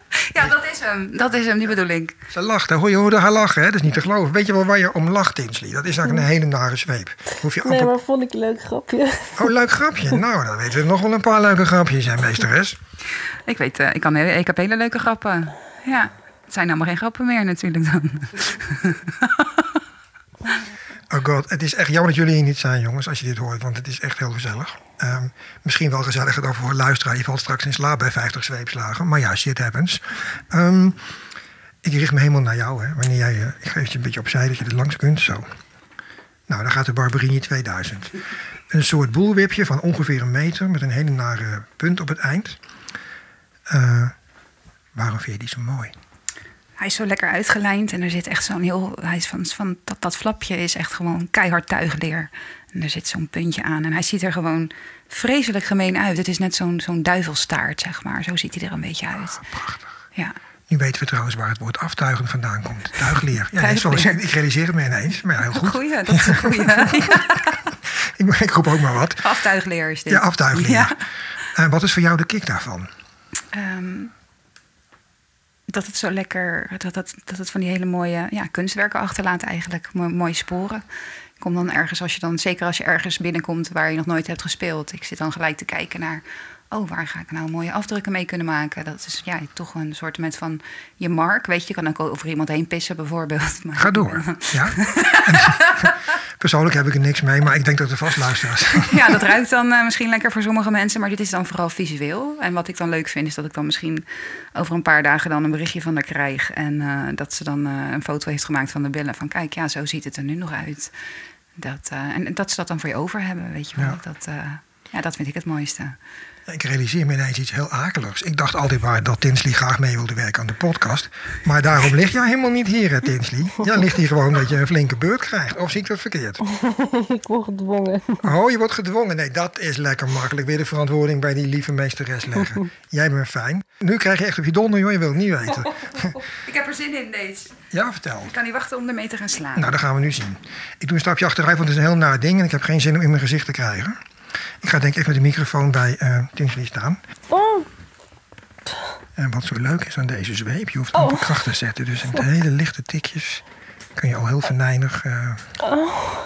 [LAUGHS] dat is hem. Dat is hem, die bedoel ik. ze lacht, hoor je hoorde haar lachen, hè? dat is niet te geloven. Weet je wel waar je om lacht, Tinsley? Dat is eigenlijk een hele nare zweep. Hoef je Nee, maar vond ik een leuk grapje. Oh, leuk grapje. [LAUGHS] Nou, dan weten we nog wel een paar leuke grapjes, hè, meesteres. Ik weet, eh, ik, kan, hele- ik heb hele leuke grappen. Ja, het zijn allemaal geen grappen meer natuurlijk dan. [LAUGHS] God, het is echt jammer dat jullie hier niet zijn, jongens, als je dit hoort. Want het is echt heel gezellig. Ehm, misschien wel gezelliger dan voor luisteraar. Je valt straks in slaap bij 50 zweepslagen. Maar ja, shit happens. Ehm, ik richt me helemaal naar jou, hè. Wanneer jij... eh, ik geef je een beetje opzij dat je er langs kunt, zo. Nou, dan gaat de Barberini 2000. Een soort boelwipje van ongeveer een meter... met een hele nare punt op het eind. Eh, waarom vind je die zo mooi? Hij is zo lekker uitgelijnd en er zit echt zo'n heel. Hij is van, van dat, dat flapje is echt gewoon keihard tuigleer. En er zit zo'n puntje aan. En hij ziet er gewoon vreselijk gemeen uit. Het is net zo'n zo'n duivelstaart, zeg maar. Zo ziet hij er een beetje uit. Ja. Nu weten we trouwens waar het woord aftuigen vandaan komt. [LAUGHS] Tuigleer. Ja, nee, sorry, Tuigleer. [LAUGHS] ik realiseer het me ineens. Maar heel goed. Goeie, dat is een goeie. Ja, [LAUGHS] Ik, ik roep ook maar wat. Aftuigleer is dit. Ja, aftuigleer. Ja. En wat is voor jou de kick daarvan? Ehm, dat het zo lekker, dat het, dat het van die hele mooie ja, kunstwerken achterlaat eigenlijk. Mo- mooie sporen. Ik kom dan ergens, als je dan, zeker als je ergens binnenkomt waar je nog nooit hebt gespeeld. Ik zit dan gelijk te kijken naar, oh, waar ga ik nou mooie afdrukken mee kunnen maken? Dat is ja, toch een soort met van je mark. Weet je, je kan ook over iemand heen pissen bijvoorbeeld. [LAUGHS] Maar, Ga door. Ja? [LAUGHS] Persoonlijk heb ik er niks mee, maar ik denk dat er vast luisteraars. [LAUGHS] Ja, dat ruikt dan eh, misschien lekker voor sommige mensen, maar dit is dan vooral visueel. En wat ik dan leuk vind, is dat ik dan misschien over een paar dagen dan een berichtje van haar krijg. En eh, dat ze dan eh, een foto heeft gemaakt van de billen. Van kijk, ja, zo ziet het er nu nog uit. Dat, en dat ze dat dan voor je over hebben, weet je wel. Ja. Dat, Ja, dat vind ik het mooiste. Ik realiseer me ineens iets heel akeligs. Ik dacht altijd maar dat Tinsley graag mee wilde werken aan de podcast. Maar daarom lig jij helemaal niet hier, hè, Tinsley. Jij ligt hier gewoon dat je een flinke beurt krijgt. Of zie ik dat verkeerd? [LAUGHS] ik word gedwongen. Oh, je wordt gedwongen. Nee, dat is lekker makkelijk. Weer de verantwoording bij die lieve meesteres leggen. [LAUGHS] Jij bent fijn. Nu krijg je echt op je donder, joh. Je wilt het niet weten. [LAUGHS] Ik heb er zin in, deze. Ja, vertel. Ik kan niet wachten om ermee te gaan slaan. Nou, dat gaan we nu zien. Ik doe een stapje achteruit, want het is een heel naar ding. En ik heb geen zin om in mijn gezicht te krijgen. Ik ga denk ik even met de microfoon bij eh Tinsley staan. Oh, En wat zo leuk is aan deze zweep, je hoeft amper kracht te zetten. Dus met hele lichte tikjes kun je al heel venijnig... eh, oh,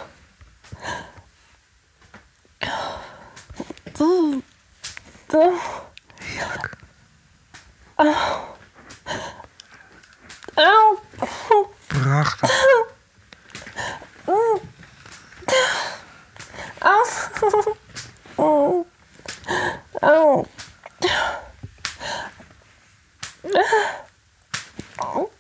oh, heerlijk. oh, Prachtig. Oh, oh, oh.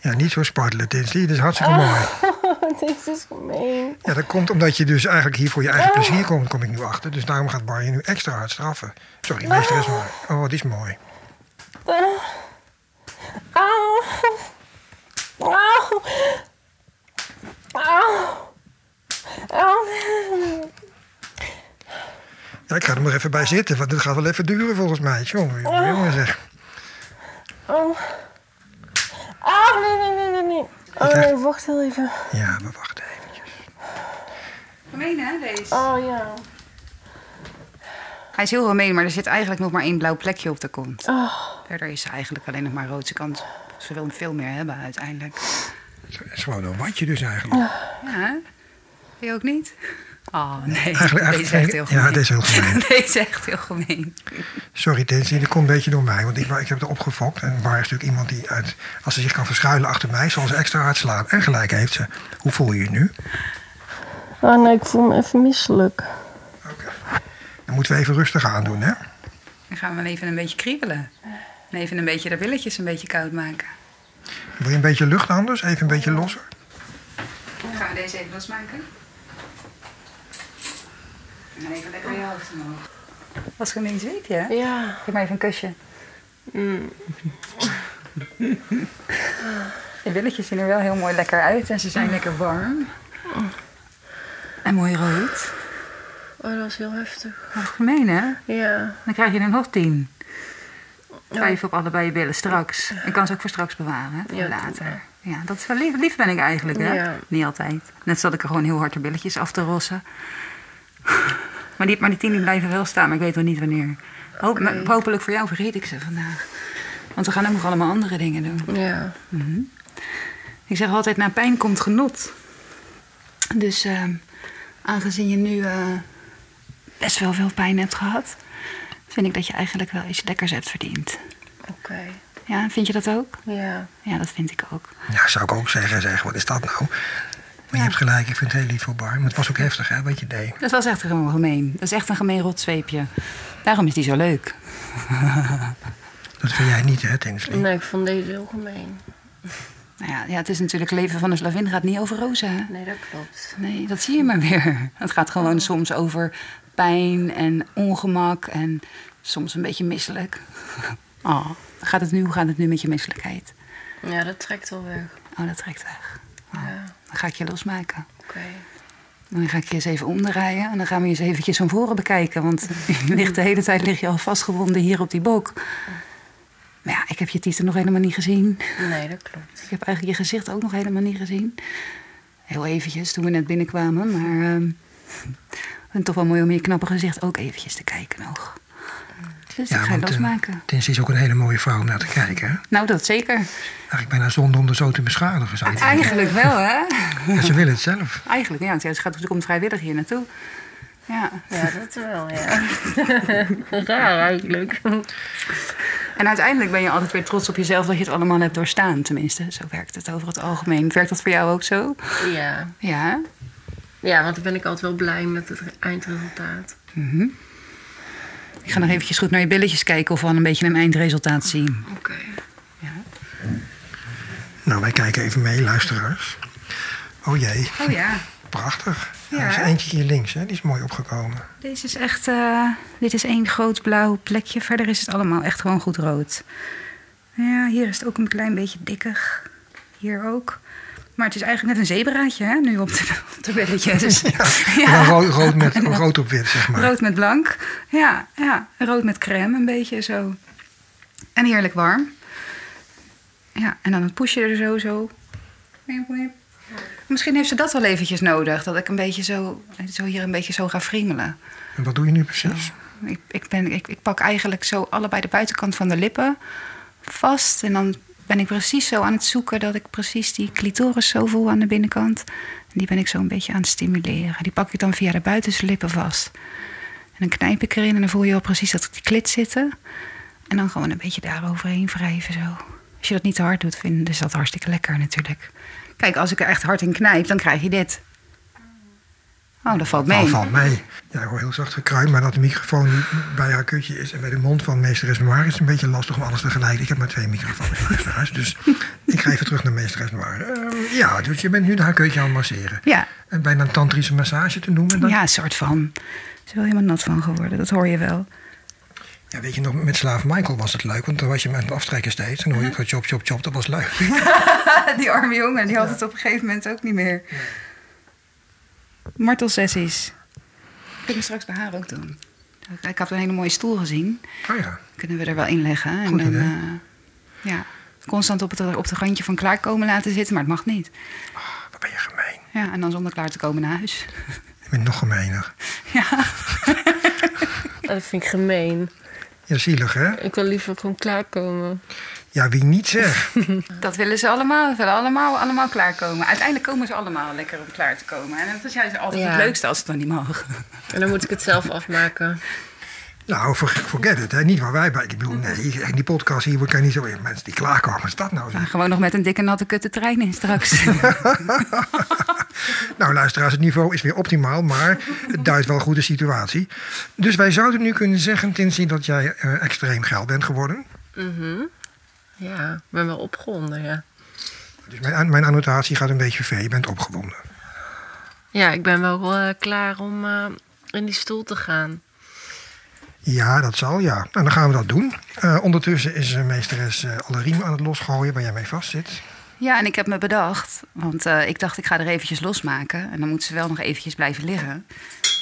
Ja, niet zo spartelen. Dat is hartstikke mooi. [LAUGHS] [LAUGHS] Dit is gemeen. Ja, dat komt omdat je dus eigenlijk hier voor je eigen plezier komt, kom ik nu achter. Dus daarom gaat Bar je nu extra hard straffen. Sorry, meesteres maar. Oh, die is mooi. Auw. Auw. Ja, ik ga er maar even bij zitten, want dit gaat wel even duren volgens mij. Jongen, jongen, jongen zeg. Oh. Ah, nee, nee, nee, nee, nee. Oh nee, wacht heel even. Ja, maar wacht eventjes. Gemeen, hè, deze? Oh ja. Hij is heel gemeen, maar er zit eigenlijk nog maar één blauw plekje op de kont. Oh, Verder is ze eigenlijk alleen nog maar rood. Ze kan ze wil veel meer hebben uiteindelijk. Het is gewoon een watje dus eigenlijk. Ja, hè? je ook niet? Oh, nee. Eigenlijk, deze is echt heel gemeen. ja, dit is heel gemeen. [LAUGHS] Deze is echt heel gemeen. Sorry Tinsley, dat komt een beetje door mij. Want ik, ik heb er opgefokt. En Bar is natuurlijk iemand die, uit, als ze zich kan verschuilen achter mij, zal ze extra hard slaan. En gelijk heeft ze. Hoe voel je je nu? oh nee, ik voel me even misselijk. Oké. Dan moeten we even rustig aandoen, hè? Dan gaan we hem even een beetje kriebelen. En even een beetje de billetjes een beetje koud maken. Wil je een beetje lucht anders? Even een beetje losser? Dan gaan we deze even losmaken. En dan even lekker je hoofd omhoog. Was gemeen zweepje, hè? Ja. Geef maar even een kusje. Mm. [LAUGHS] De billetjes zien er wel heel mooi lekker uit en ze zijn lekker warm. En mooi rood. Oh, dat was heel heftig. Wat gemeen, hè? Ja. Dan krijg je er nog tien. Vijf op allebei je billen straks. Ik kan ze ook voor straks bewaren, hè, voor Ja, later. Ja, dat is wel lief. Lief ben ik eigenlijk, hè? Ja. Niet altijd. Net zat ik er gewoon heel hard de billetjes af te rossen. [LAUGHS] Maar die, maar die tien die blijven wel staan, maar ik weet nog niet wanneer. Hoop. Hopelijk voor jou vergeet ik ze vandaag. Want we gaan ook nog allemaal andere dingen doen. Ja. Ik zeg altijd, na pijn komt genot. Dus ehm, aangezien je nu eh, best wel veel pijn hebt gehad... vind ik dat je eigenlijk wel iets lekkers hebt verdiend. Oké. Ja, vind je dat ook? Ja. Ja, dat vind ik ook. Ja, zou ik ook zeggen. Zeg, wat is dat nou? Maar je hebt gelijk, ik vind het heel lief voor Bar. Maar het was ook heftig, hè, wat je deed. Dat was echt gewoon gemeen. Dat is echt een gemeen rotzweepje. Daarom is die zo leuk. [LAUGHS] Dat vind jij niet, hè, Tinsley? Nee, ik vond deze heel gemeen. Nou ja, ja, het is natuurlijk het leven van een slavin gaat niet over rozen. Hè? Nee, dat klopt. Nee, dat zie je maar weer. Het gaat gewoon soms over pijn en ongemak en soms een beetje misselijk. Oh, [LAUGHS] gaat het nu, hoe gaat het nu met je misselijkheid? Ja, dat trekt wel weg. Oh, dat trekt weg. Dan ga ik je losmaken. Oké. Dan ga ik je eens even omdraaien en dan gaan we je eens eventjes van voren bekijken. Want je [LAUGHS] ligt de hele tijd lig je al vastgebonden hier op die bok. Maar ja, ik heb je titel nog helemaal niet gezien. Nee, dat klopt. Ik heb eigenlijk je gezicht ook nog helemaal niet gezien. Heel eventjes toen we net binnenkwamen, maar het toch wel mooi om je knappe gezicht ook eventjes te kijken nog. Dus ik ga je want, eh, losmaken. Is ook een hele mooie vrouw om naar te kijken, hè? Nou, dat zeker. Eigenlijk bijna zonde om er zo te beschadigen, zou je denken. Eigenlijk wel, hè? Ja, ze willen het zelf. Eigenlijk, ja. Ze gaat, ze komt vrijwillig hier naartoe. Ja. Ja, dat wel, ja. [LAUGHS] Raar eigenlijk. En uiteindelijk ben je altijd weer trots op jezelf dat je het allemaal hebt doorstaan. Tenminste, zo werkt het over het algemeen. Werkt dat voor jou ook zo? Ja. Ja. Ja, want dan ben ik altijd wel blij met het eindresultaat. Mhm. Ik ga nog eventjes goed naar je billetjes kijken of we al een beetje een eindresultaat zien. Oké. Nou, wij kijken even mee, luisteraars. Oh jee, Oh ja, prachtig. Ja, er is eentje hier links, hè? die is mooi opgekomen. deze is echt. eh, dit is één groot blauw plekje. Verder is het allemaal echt gewoon goed rood. Ja, hier is het ook een klein beetje dikkig. Hier ook. Maar het is eigenlijk net een zebraatje, hè? Nu op de, [LAUGHS] op de. Dus, dan rood, rood, met, rood op wit, zeg maar. Rood met blank. Ja, ja, rood met crème, een beetje zo. En heerlijk warm. Ja, en dan het poesje er zo, zo. Misschien heeft ze dat wel eventjes nodig. Dat ik een beetje zo, zo hier een beetje zo ga friemelen. En wat doe je nu precies? Ik, ik, ben, ik, ik pak eigenlijk zo allebei de buitenkant van de lippen vast. En dan ben ik precies zo aan het zoeken dat ik precies die clitoris zo voel aan de binnenkant. En die ben ik zo een beetje aan het stimuleren. Die pak ik dan via de buitenste lippen vast. En dan knijp ik erin en dan voel je al precies dat die klit zitten. En dan gewoon een beetje daaroverheen wrijven zo. Als je dat niet te hard doet, vind, is dat hartstikke lekker natuurlijk. Kijk, als ik er echt hard in knijp, dan krijg je dit. Oh, dat valt mee. Val, valt mee. Ja, ik hoor heel zacht gekruid, maar dat de microfoon niet bij haar kutje is en bij de mond van meesteres Noir is het een beetje lastig om alles tegelijk. Ik heb maar twee microfoons luisteraars, dus ik ga even terug naar meesteres Noir. Ehm, ja, dus je bent nu haar kutje aan het masseren. Ja, En bijna een tantrische massage te noemen. Dan, Ja, een soort van. Ze is wel helemaal nat van geworden, dat hoor je wel. Ja, weet je nog, met slaaf Michael was het leuk, want dan was je met het aftrekken steeds. En dan hoor je chop, chop, chop, dat was leuk. [LAUGHS] Die arme jongen, die had het op een gegeven moment ook niet meer. Martelsessies. Kunnen we straks bij haar ook doen. Ik had een hele mooie stoel gezien. Oh ja, Kunnen we er wel in leggen. En Goed dan, eh, ja, constant op het, op het randje van klaarkomen laten zitten, maar het mag niet. wat ben je gemeen. Ja, en dan zonder klaar te komen naar huis. [LAUGHS] Je bent nog gemener. Ja, [LAUGHS] Dat vind ik gemeen. Ja, zielig hè? Ik wil liever gewoon klaarkomen. Ja, wie niet zegt. [LAUGHS] dat willen ze allemaal. Ze willen allemaal, allemaal klaarkomen. Uiteindelijk komen ze allemaal lekker om klaar te komen. En dat is juist altijd Ja. het leukste als het dan niet mag. En dan moet ik het zelf afmaken. Nou, for- forget it, hè. Niet waar wij bij. Ik bedoel, nee, in die podcast hier kan je niet zo in. Mensen die klaarkomen, is dat nou? Ja, Zeg? gewoon nog met een dikke natte kut de trein in straks. [LAUGHS] Nou, luisteraars, het niveau is weer optimaal, maar het duidt wel goed de situatie. Dus wij zouden nu kunnen zeggen, Tinsie, dat jij eh, extreem geil bent geworden. Mhm. Ja, ik ben wel opgewonden, ja. Dus mijn, mijn annotatie gaat een beetje ver. Je bent opgewonden. Ja, ik ben wel eh, klaar om eh, in die stoel te gaan. Ja, dat zal, ja. Nou, dan gaan we dat doen. Eh, ondertussen is meesteres eh, alle riemen aan het losgooien waar jij mee vast zit. Ja, en ik heb me bedacht, want eh, ik dacht ik ga er eventjes losmaken. En dan moet ze wel nog eventjes blijven liggen.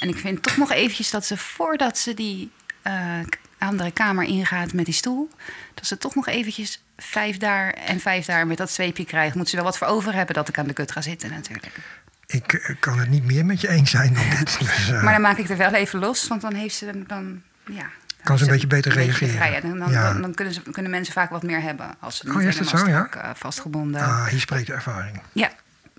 En ik vind toch nog eventjes dat ze voordat ze die eh, andere kamer ingaat met die stoel... dat ze toch nog eventjes vijf daar en vijf daar met dat zweepje krijgt. Moet ze wel wat voor over hebben dat ik aan de kut ga zitten natuurlijk. Ik eh, kan het niet meer met je eens zijn dan dit. [LAUGHS] Dus, eh, Maar dan maak ik er wel even los, want dan heeft ze dan... Ja, Kan ze een beetje beter beetje reageren. En dan, Ja. dan, kunnen, ze, kunnen mensen vaak wat meer hebben als ze niet Oh, is dat helemaal zo, ja? strak, eh, vastgebonden ah, hier spreekt de ervaring. Ja,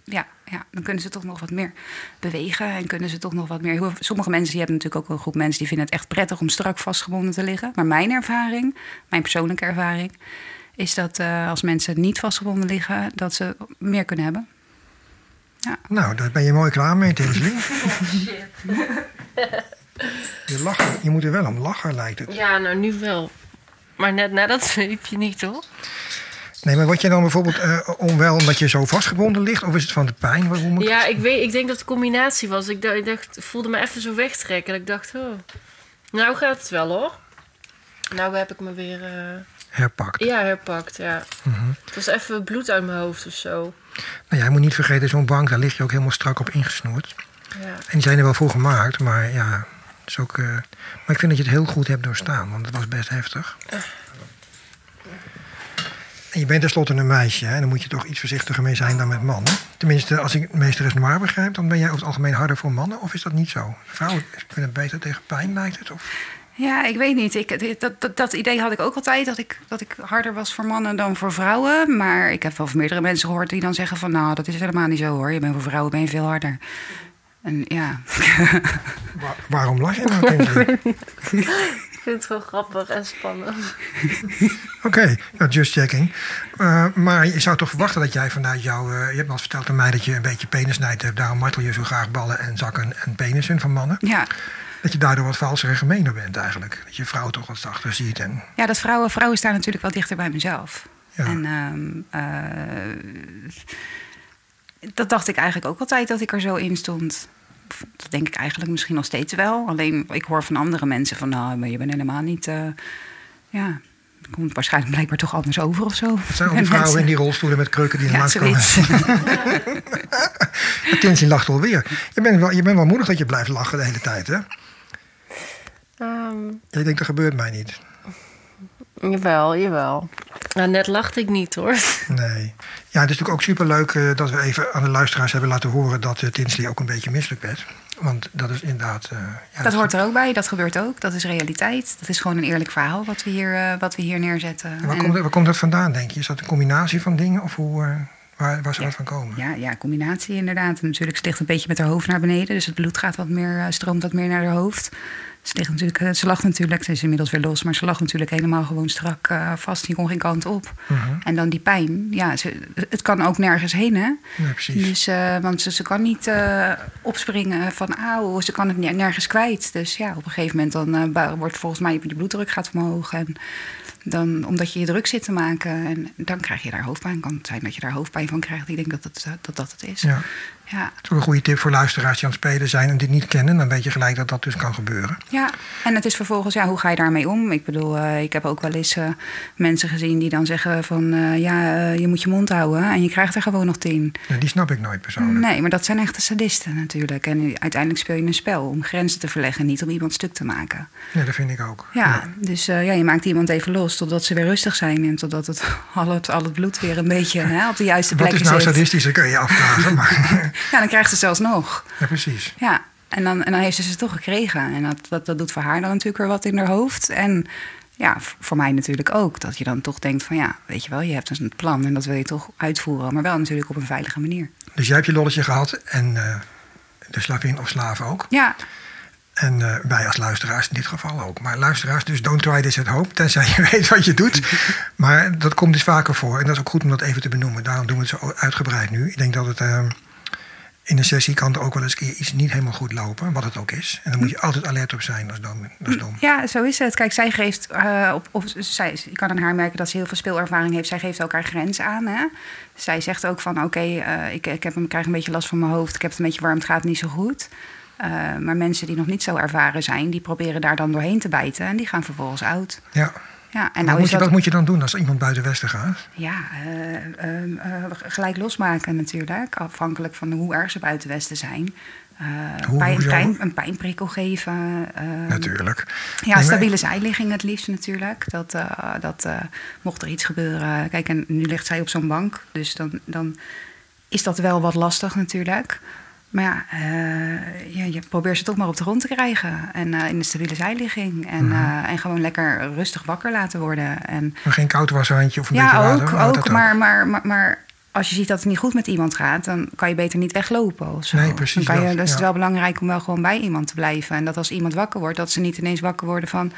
ja, ja, dan kunnen ze toch nog wat meer bewegen en kunnen ze toch nog wat meer. Sommige mensen die hebben natuurlijk ook een groep mensen die vinden het echt prettig om strak vastgebonden te liggen. Maar mijn ervaring, mijn persoonlijke ervaring, is dat eh, als mensen niet vastgebonden liggen, dat ze meer kunnen hebben. Nou, daar ben je mooi klaar mee, Tinsley. [LAUGHS] Je, lachen, je moet er wel om lachen, lijkt het. Ja, nou nu wel. Maar net na dat zweepje [LAUGHS] niet, hoor. Nee, maar word je dan bijvoorbeeld eh, onwel omdat je zo vastgebonden ligt? Of is het van de pijn? Moet Ja, ik, weet, ik denk dat het een combinatie was. Ik dacht, ik dacht, voelde me even zo wegtrekken. En ik dacht, oh, nou gaat het wel hoor. Nou heb ik me weer eh, herpakt? ja, herpakt. Ja. Mhm. Het was even bloed uit mijn hoofd of zo. Nou ja, je moet niet vergeten, zo'n bank, daar lig je ook helemaal strak op ingesnoerd. Ja. En die zijn er wel voor gemaakt, maar ja, is ook... eh, maar ik vind dat je het heel goed hebt doorstaan, want het was best heftig. En je bent tenslotte een meisje, hè, en dan moet je toch iets voorzichtiger mee zijn dan met mannen. Tenminste, als ik meesteres Noir begrijp, dan ben jij over het algemeen harder voor mannen, of is dat niet zo? Vrouwen kunnen beter tegen pijn, lijkt het? Of? Ja, ik weet niet. Ik, dat, dat, dat idee had ik ook altijd, dat ik, dat ik harder was voor mannen dan voor vrouwen. Maar ik heb wel van meerdere mensen gehoord die dan zeggen van... nou, dat is helemaal niet zo hoor. Je bent voor vrouwen ben je veel harder. En ja, Wa- waarom lach je nou, [LAUGHS] vind het wel grappig en spannend. [LAUGHS] Oké, ja, just checking. Eh, maar je zou toch verwachten dat jij vanuit jouw... eh, je hebt al verteld aan mij dat je een beetje penisnijd hebt. Daarom martel je zo graag ballen en zakken en penissen van mannen. ja, dat je daardoor wat valser en gemener bent eigenlijk. Dat je vrouw toch wat zachter ziet. En, Ja, dat vrouwen, vrouwen staan natuurlijk wel dichter bij mezelf. ja. En ehm, eh, dat dacht ik eigenlijk ook altijd dat ik er zo in stond. Dat denk ik eigenlijk misschien nog steeds wel. Alleen ik hoor van andere mensen van, nou, maar je bent helemaal niet. eh, ja, het komt waarschijnlijk blijkbaar toch anders over of zo. Het zijn al [LAUGHS] die En vrouwen mensen- in die rolstoelen met kreuken die er Ja, langs komen. [LAUGHS] Tinsley lacht alweer. Je bent, wel, je bent wel moedig dat je blijft lachen de hele tijd, hè? Ehm, Jij denkt, dat gebeurt mij niet. Jawel, jawel. Nou, net lachte ik niet hoor. Nee. Ja, het is natuurlijk ook superleuk eh, dat we even aan de luisteraars hebben laten horen dat uh, Tinsley ook een beetje misselijk werd. Want dat is inderdaad. eh, ja, Dat hoort er ook bij, dat gebeurt ook. Dat is realiteit. Dat is gewoon een eerlijk verhaal wat we hier, eh, wat we hier neerzetten. En Waar, En- komt, dat- waar komt dat vandaan, denk je? Is dat een combinatie van dingen of hoe, eh, waar, waar zou dat van komen? Ja, ja, combinatie inderdaad. En natuurlijk, ze ligt een beetje met haar hoofd naar beneden. Dus het bloed gaat wat meer, eh, stroomt wat meer naar haar hoofd. Ze, ligt natuurlijk, eh, ze lag natuurlijk, ze is inmiddels weer los, maar ze lag natuurlijk helemaal gewoon strak eh, vast. Die kon geen kant op. Mhm. En dan die pijn. Ja, ze, het kan ook nergens heen, hè? Ja, precies. Dus, eh, want ze, ze kan niet opspringen van auw, ze kan het ne- nergens kwijt. Dus ja, op een gegeven moment dan wordt volgens mij je bloeddruk gaat omhoog. En dan, omdat je je druk zit te maken. En dan krijg je daar hoofdpijn. kan het zijn dat je daar hoofdpijn van krijgt. Ik denk dat dat, dat, dat het is. Ja. Ja. Dat is ook een goede tip voor luisteraars die aan het spelen zijn en dit niet kennen. Dan weet je gelijk dat dat dus kan gebeuren. Ja, en het is vervolgens, ja, hoe ga je daarmee om? Ik bedoel, eh, ik heb ook wel eens eh, mensen gezien die dan zeggen van... eh, ja, je moet je mond houden en je krijgt er gewoon nog tien. Ja, die snap ik nooit persoonlijk. Nee, maar dat zijn echte sadisten natuurlijk. En uiteindelijk speel je een spel om grenzen te verleggen... niet om iemand stuk te maken. Nee, dat vind ik ook. Ja, dus ja, je maakt iemand even los totdat ze weer rustig zijn... en totdat het, [LAUGHS] al, het, al het bloed weer een beetje hè, op de juiste Wat plek is nou zit. sadistisch, dat kun je je afvragen. [LAUGHS] Maar, Ja, dan krijgt ze zelfs nog. ja, precies. Ja, en dan, en dan heeft ze ze toch gekregen. En dat, dat, dat doet voor haar dan natuurlijk weer wat in haar hoofd. En ja, voor mij natuurlijk ook. Dat je dan toch denkt van ja, weet je wel, je hebt dus een plan en dat wil je toch uitvoeren. Maar wel natuurlijk op een veilige manier. Dus jij hebt je lolletje gehad en eh, de slavin of slaaf ook. Ja, En eh, wij als luisteraars in dit geval ook. Maar luisteraars, dus don't try this at home. Tenzij je [LAUGHS] weet wat je doet. Maar dat komt dus vaker voor. En dat is ook goed om dat even te benoemen. Daarom doen we het zo uitgebreid nu. Ik denk dat het eh, in een sessie kan er ook wel eens een keer iets niet helemaal goed lopen. Wat het ook is. En dan moet je altijd alert op zijn. Is dom. Dom. ja, zo is het. Kijk, zij geeft eh, op, op zij, je kan aan haar merken dat ze heel veel speelervaring heeft. Zij geeft ook haar grens aan. Hè? Zij zegt ook van oké, eh, ik, ik heb een, krijg een beetje last van mijn hoofd. Ik heb het een beetje warm, het gaat niet zo goed. Eh, maar mensen die nog niet zo ervaren zijn, die proberen daar dan doorheen te bijten. En die gaan vervolgens oud. Ja. Ja, en nou wat, moet je, dat, wat moet je dan doen als iemand buiten Westen gaat? Ja, eh, ehm, eh, gelijk losmaken natuurlijk. Afhankelijk van hoe erg ze buiten Westen zijn. Eh, Hoe- pijn, pijn- een pijnprikkel geven. ehm, Natuurlijk. Ja, Nee, maar- stabiele zijligging het liefst natuurlijk. Dat, dat mocht er iets gebeuren. Kijk, en nu ligt zij op zo'n bank. Dus dan, dan is dat wel wat lastig natuurlijk. Maar ja, eh, ja, je probeert ze toch maar op de grond te krijgen. En eh, in de stabiele zijligging. En, Mhm. eh, en gewoon lekker rustig wakker laten worden. En Maar geen koud washandje of een beetje ja, water? ook, Oh, ook, dat maar, maar, maar, maar als je ziet dat het niet goed met iemand gaat, dan kan je beter niet weglopen of zo. Nee, precies Dan kan je, dat, dus het is ja. wel belangrijk om wel gewoon bij iemand te blijven. En dat als iemand wakker wordt, dat ze niet ineens wakker worden van...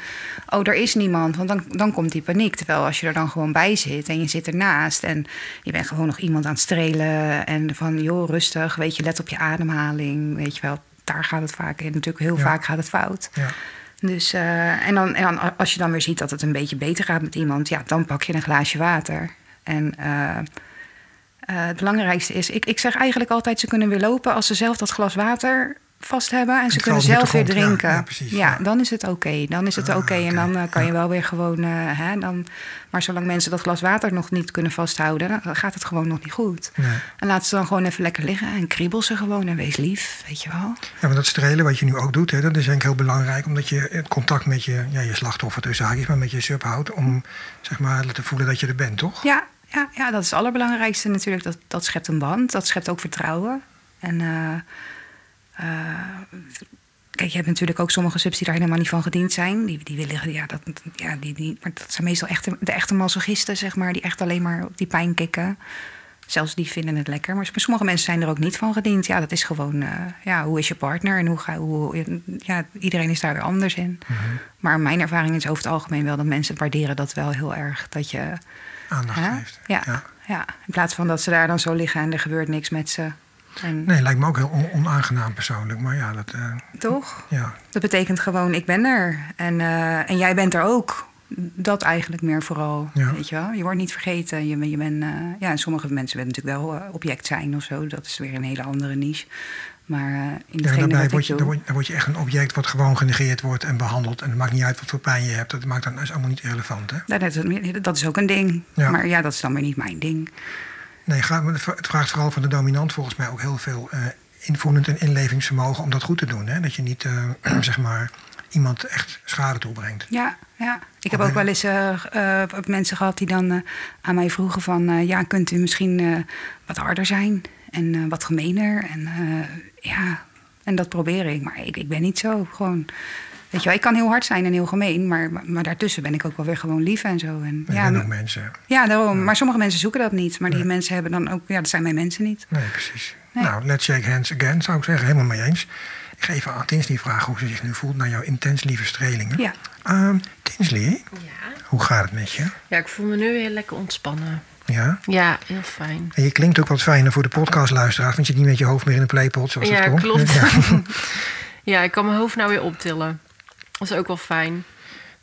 oh, er is niemand, want dan, dan komt die paniek. Terwijl als je er dan gewoon bij zit en je zit ernaast... en je bent gewoon nog iemand aan het strelen... en van, joh, rustig, weet je, let op je ademhaling, weet je wel... Daar gaat het vaak in. Natuurlijk, heel Ja. vaak gaat het fout. Ja. Dus, eh, en, dan, en dan als je dan weer ziet dat het een beetje beter gaat met iemand, ja, dan pak je een glaasje water. En eh, het belangrijkste is, ik, ik zeg eigenlijk altijd, ze kunnen weer lopen als ze zelf dat glas water vast hebben en ze kunnen zelf weer grond, drinken. ja, precies, ja. dan is het oké. Dan is het Ah, oké en dan eh, kan je wel weer gewoon. eh, hè, dan, maar zolang mensen dat glas water nog niet kunnen vasthouden, dan gaat het gewoon nog niet goed. Nee. En laat ze dan gewoon even lekker liggen en kriebel ze gewoon en wees lief, weet je wel. Ja, maar dat strelen wat je nu ook doet, hè, dat is denk ik heel belangrijk. Omdat je het contact met je, ja, je slachtoffer tussen haakjes, maar met je sub houdt. Om zeg maar te voelen dat je er bent, toch? Ja, ja, ja, dat is het allerbelangrijkste natuurlijk. Dat, dat schept een band, dat schept ook vertrouwen. En eh, eh, kijk, je hebt natuurlijk ook sommige subs die daar helemaal niet van gediend zijn. Die, die willen, ja, dat, ja die, die, maar dat zijn meestal echte, de echte masochisten, zeg maar, die echt alleen maar op die pijn kikken. Zelfs die vinden het lekker. Maar sommige mensen zijn er ook niet van gediend. Ja, dat is gewoon, eh, ja, hoe is je partner? En hoe ga hoe, ja, iedereen is daar weer anders in. Mhm. Maar mijn ervaring is over het algemeen wel dat mensen waarderen dat wel heel erg. Dat je Aandacht geeft. Ja. ja, in plaats van dat ze daar dan zo liggen en er gebeurt niks met ze. En, Nee, lijkt me ook heel on- onaangenaam persoonlijk. Maar ja, dat... eh, Toch? ja. Dat betekent gewoon, ik ben er. En, eh, en jij bent er ook. Dat eigenlijk meer vooral. Ja. Weet je, wel? je wordt niet vergeten. Je, je bent, eh, ja, en sommige mensen willen natuurlijk wel object zijn of zo. Dat is weer een hele andere niche. Maar eh, in Ja, daarbij word je, doe... dan, word, dan word je echt een object wat gewoon genegeerd wordt en behandeld. En het maakt niet uit wat voor pijn je hebt. Dat maakt dan is allemaal niet relevant. Hè? Nou, dat, is- dat is ook een ding. Ja. Maar ja, dat is dan weer niet mijn ding. Nee, het vraagt vooral van de dominant volgens mij ook heel veel invoelend en inlevingsvermogen om dat goed te doen. Hè? Dat je niet eh, [CLEARS THROAT] zeg maar iemand echt schade toebrengt. Ja, ja. Ik heb ook wel eens mensen gehad die dan aan mij vroegen van... ja, kunt u misschien wat harder zijn en eh, wat gemener? En eh, ja, en dat probeer ik. Maar ik, ik ben niet zo gewoon... Weet je wel, ik kan heel hard zijn en heel gemeen, maar, maar, maar daartussen ben ik ook wel weer gewoon lief en zo. En, Er ja, mensen. ja, daarom. Maar sommige mensen zoeken dat niet. Maar die Nee. mensen hebben dan ook... Ja, dat zijn mijn mensen niet. Nee, precies. Nee. Nou, let's shake hands again, zou ik zeggen. Helemaal mee eens. Ik ga even aan Tinsley vragen hoe ze zich nu voelt na jouw intens lieve strelingen. Ja. Ehm, Tinsley, Ja. hoe gaat het met je? ja, ik voel me nu heel lekker ontspannen. Ja? Ja, heel fijn. En je klinkt ook wat fijner voor de podcastluisteraars, want je zit niet met je hoofd meer in een playpot zoals Ja, het komt. klopt. Ja. [LAUGHS] Ja, ik kan mijn hoofd nou weer optillen. Dat is ook wel fijn.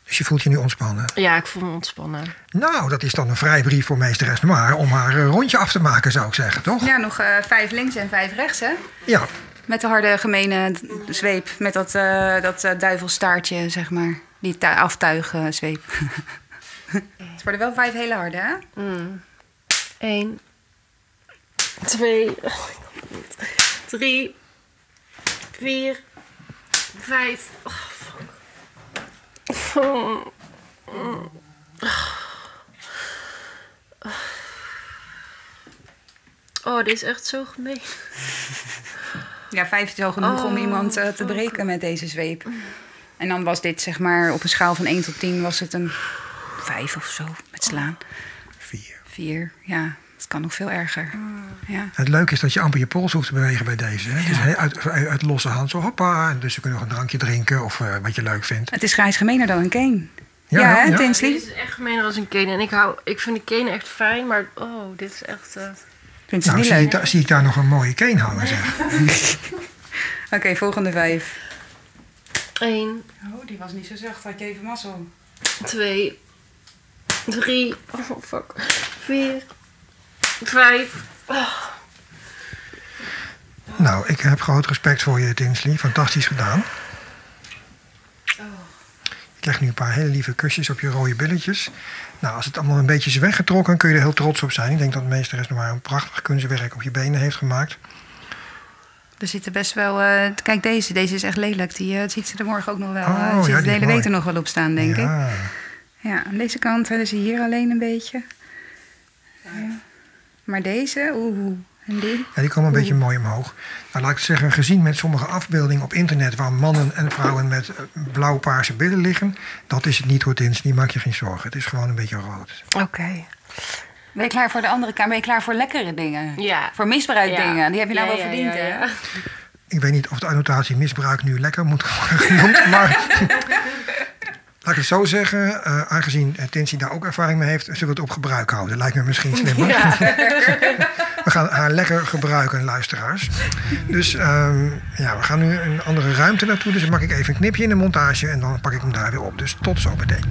Dus je voelt je nu ontspannen. Ja, ik voel me ontspannen. Nou, dat is dan een vrijbrief voor meesteres Noir om haar rondje af te maken, zou ik zeggen, toch? Ja, nog eh, vijf links en vijf rechts, hè? Ja. Met de harde, gemene zweep. Met dat, eh dat eh, duivelstaartje, zeg maar. Die tu- aftuigzweep. [LAUGHS] Het worden wel vijf hele harde, hè? Eén. Twee. Drie. Vier. Vijf. Oh, fuck. Oh, dit is echt zo gemeen. Ja, vijf is wel genoeg om Oh, iemand eh, te breken met deze zweep. En dan was dit, zeg maar, op een schaal van 1 tot 10 was het een vijf of zo met slaan. Vier. Ja. Het kan nog veel erger. Ja. Het leuke is dat je amper je pols hoeft te bewegen bij deze. Hè? Het is heel uit, uit, uit losse hand, zo hoppa. En Dus je kunt nog een drankje drinken of eh, wat je leuk vindt. Het is grijs gemener dan een cane. Ja, Ja, hè, ja. Tinsley? Dit is echt gemeener als een kenen. En ik, hou, ik vind de kenen echt fijn, maar oh, dit is echt... eh, Vindt Nou, niet zie leuk? ik, daar, zie ik daar nog een mooie keen hangen, zeg. [LAUGHS] Oké, volgende vijf. Eén, Oh, die was niet zo zacht. Had je even mazzel. twee, drie, oh fuck, vier, vijf. Nou, ik heb groot respect voor je, Tinsley. Fantastisch gedaan. Ik leg nu een paar hele lieve kusjes op je rode billetjes. Nou, als het allemaal een beetje is weggetrokken, kun je er heel trots op zijn. Ik denk dat meesteres nog maar een prachtig kunstwerk op je benen heeft gemaakt. Er zitten best wel... eh, kijk, deze. Deze is echt lelijk. Die eh, ziet ze er morgen ook nog wel. Oh, eh, ja, ziet de hele week er nog wel op staan, denk ik. Ja. Aan deze kant hadden ze hier alleen een beetje. Ja. Maar deze, oeh, en die. Ja, die komen een beetje mooi omhoog. Nou, laat ik zeggen, gezien met sommige afbeeldingen op internet... waar mannen en vrouwen met eh, blauw-paarse billen liggen... dat is het niet hoor, Tinsley. Maak je geen zorgen. Het is gewoon een beetje rood. Oké. Ben je klaar voor de andere kamer? Ben je klaar voor lekkere dingen? Ja. Voor misbruikdingen? Ja. Die heb je nou Ja, wel ja, verdiend, ja, hè? ja. Ik weet niet of de annotatie misbruik nu lekker moet worden genoemd, maar... [LAUGHS] Laat ik het zo zeggen, eh, aangezien eh, Tinsley daar ook ervaring mee heeft, zullen we het op gebruik houden. Lijkt me misschien slimmer. Ja. [LAUGHS] We gaan haar lekker gebruiken, luisteraars. Dus ehm, ja, we gaan nu een andere ruimte naartoe. Dus dan maak ik even een knipje in de montage en dan pak ik hem daar weer op. Dus tot zo meteen.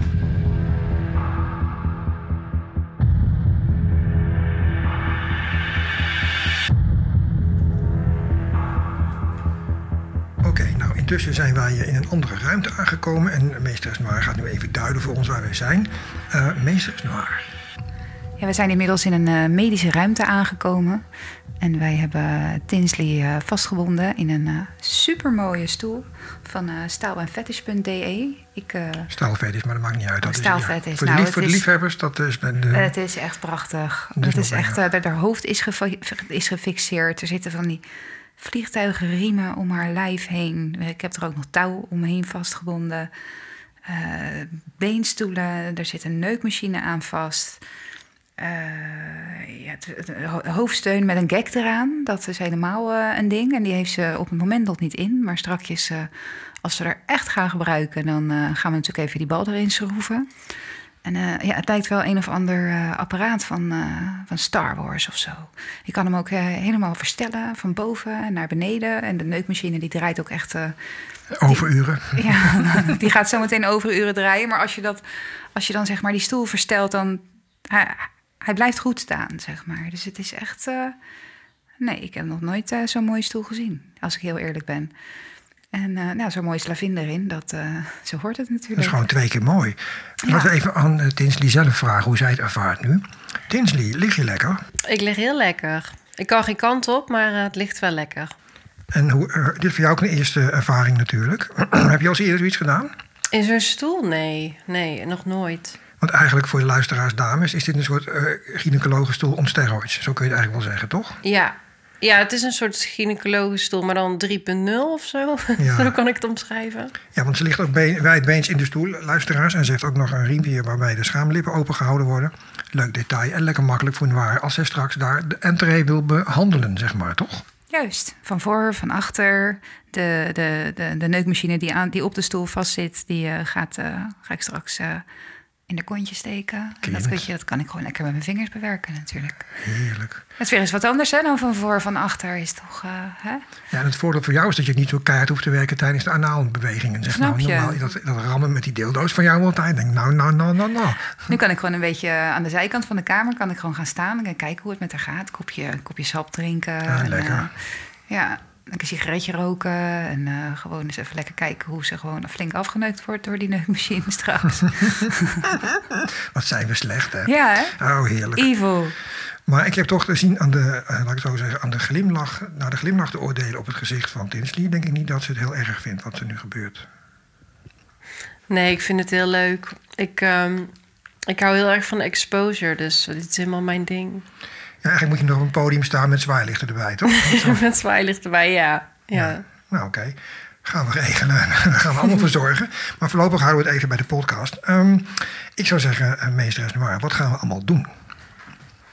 Oké, intussen zijn wij in een andere ruimte aangekomen. En meesteres Noir gaat nu even duiden voor ons waar wij zijn. Eh meesteres Noir. Ja, we zijn inmiddels in een eh, medische ruimte aangekomen. En wij hebben Tinsley eh, vastgebonden in een eh supermooie stoel van eh staal en fetish.de. Ik, eh, Staalfetish, maar dat maakt niet uit. Dat is- staalfetish. voor de, Nou, lief- het voor de is- liefhebbers, dat is... De, de- Het is echt prachtig. Het is echt, eh, haar hoofd is, is gefixeerd. Er zitten van die vliegtuigenriemen om haar lijf heen. Ik heb er ook nog touw omheen vastgebonden. Eh, beenstoelen, er zit een neukmachine aan vast. Eh, ja, hoofdsteun met een gek eraan. Dat is helemaal eh, een ding. En die heeft ze op het moment nog niet in. Maar strakjes, als we er echt gaan gebruiken... dan gaan we natuurlijk even die bal erin schroeven. En eh, ja, het lijkt wel een of ander eh, apparaat van, eh, van Star Wars of zo. Je kan hem ook helemaal verstellen van boven naar beneden. En de neukmachine die draait ook echt... Overuren. [LAUGHS] ja, die gaat zo meteen overuren draaien. Maar als je, dat, als je dan zeg maar die stoel verstelt, dan... Hij, hij blijft goed staan, zeg maar. Dus het is echt... nee, ik heb nog nooit zo'n mooie stoel gezien. Als ik heel eerlijk ben. En eh, nou, zo'n mooie slavin erin, dat, eh, zo hoort het natuurlijk. Dat is gewoon twee keer mooi. Laten we even aan eh, Tinsley zelf vragen hoe zij het ervaart nu. Tinsley, lig je lekker? Ik lig heel lekker. Ik kan geen kant op, maar eh, het ligt wel lekker. En hoe, dit is voor jou ook een eerste ervaring natuurlijk. [CLEARS THROAT] Heb je al eens eerder zoiets gedaan? In zo'n stoel? Nee, nee, nog nooit. Want eigenlijk voor de luisteraars dames is dit een soort eh gynaecologenstoel om steroids. Zo kun je het eigenlijk wel zeggen, toch? Ja. Ja, het is een soort gynaecologische stoel, maar dan 3.0 of zo. [LAUGHS] Ja. zo kan ik het omschrijven. Ja, want ze ligt ook been, wijdbeens in de stoel, luisteraars. En ze heeft ook nog een riempje waarbij de schaamlippen opengehouden worden. Leuk detail en lekker makkelijk voor waar als zij straks daar de entree wil behandelen, zeg maar, toch? Juist, van voor, van achter. De, de, de, de neukmachine die, aan, die op de stoel vastzit, die eh, gaat, eh, ga ik straks eh, in de kontje steken. En dat, dat kan ik gewoon lekker met mijn vingers bewerken natuurlijk. Heerlijk. Het is weer eens wat anders hè, dan van voor, van achter is toch... eh, hè? Ja, en het voordeel voor jou is dat je niet zo keihard hoeft te werken tijdens de anaalbewegingen. Zeg Snap nou, je? normaal, dat, dat rammen met die dildo's van jou altijd. Denk, nou, nou, nou, nou, nou. Nu kan ik gewoon een beetje aan de zijkant van de kamer kan ik gewoon gaan staan en kijken hoe het met haar gaat. Kopje, kopje sap drinken. En, lekker. eh, ja, een sigaretje roken en eh, gewoon eens even lekker kijken hoe ze gewoon flink afgeneukt wordt door die neukmachine [LAUGHS] straks. [LAUGHS] Wat zijn we slecht, hè? ja, hè? Oh, heerlijk. Evil. Maar ik heb toch gezien aan de, eh, laat ik het zo zeggen, aan de glimlach, naar de glimlach te oordelen op het gezicht van Tinsley, denk ik niet dat ze het heel erg vindt wat er nu gebeurt. Nee, ik vind het heel leuk. Ik, ehm, ik hou heel erg van exposure, dus dit is helemaal mijn ding. Ja, eigenlijk moet je nog op een podium staan met zwaailichten erbij, toch? [LAUGHS] Met zwaailicht erbij, ja. ja. Nou, oké. Gaan we regelen. [LAUGHS] Daar gaan we allemaal voor zorgen. Maar voorlopig houden we het even bij de podcast. Ehm, ik zou zeggen, uh, meesteres Noir, wat gaan we allemaal doen?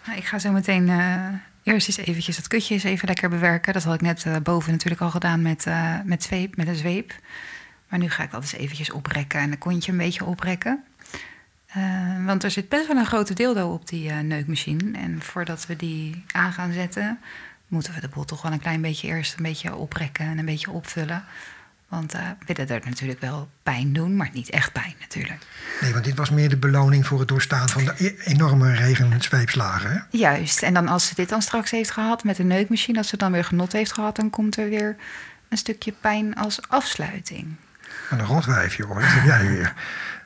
Nou, ik ga zo meteen eh, eerst eens eventjes dat kutje eens even lekker bewerken. Dat had ik net eh, boven natuurlijk al gedaan met, eh, met, zweep, met een zweep. Maar nu ga ik dat eens eventjes oprekken en de kontje een beetje oprekken. Eh, want er zit best wel een grote dildo op die eh, neukmachine. En voordat we die aan gaan zetten, moeten we de boel toch wel een klein beetje eerst een beetje oprekken en een beetje opvullen. Want eh, we willen er natuurlijk wel pijn doen, maar niet echt pijn natuurlijk. Nee, want dit was meer de beloning voor het doorstaan van de e- enorme regenzweepslagen. Juist. En dan als ze dit dan straks heeft gehad met de neukmachine, als ze dan weer genot heeft gehad, dan komt er weer een stukje pijn als afsluiting. Een rotwijf, joh. Wat heb jij weer?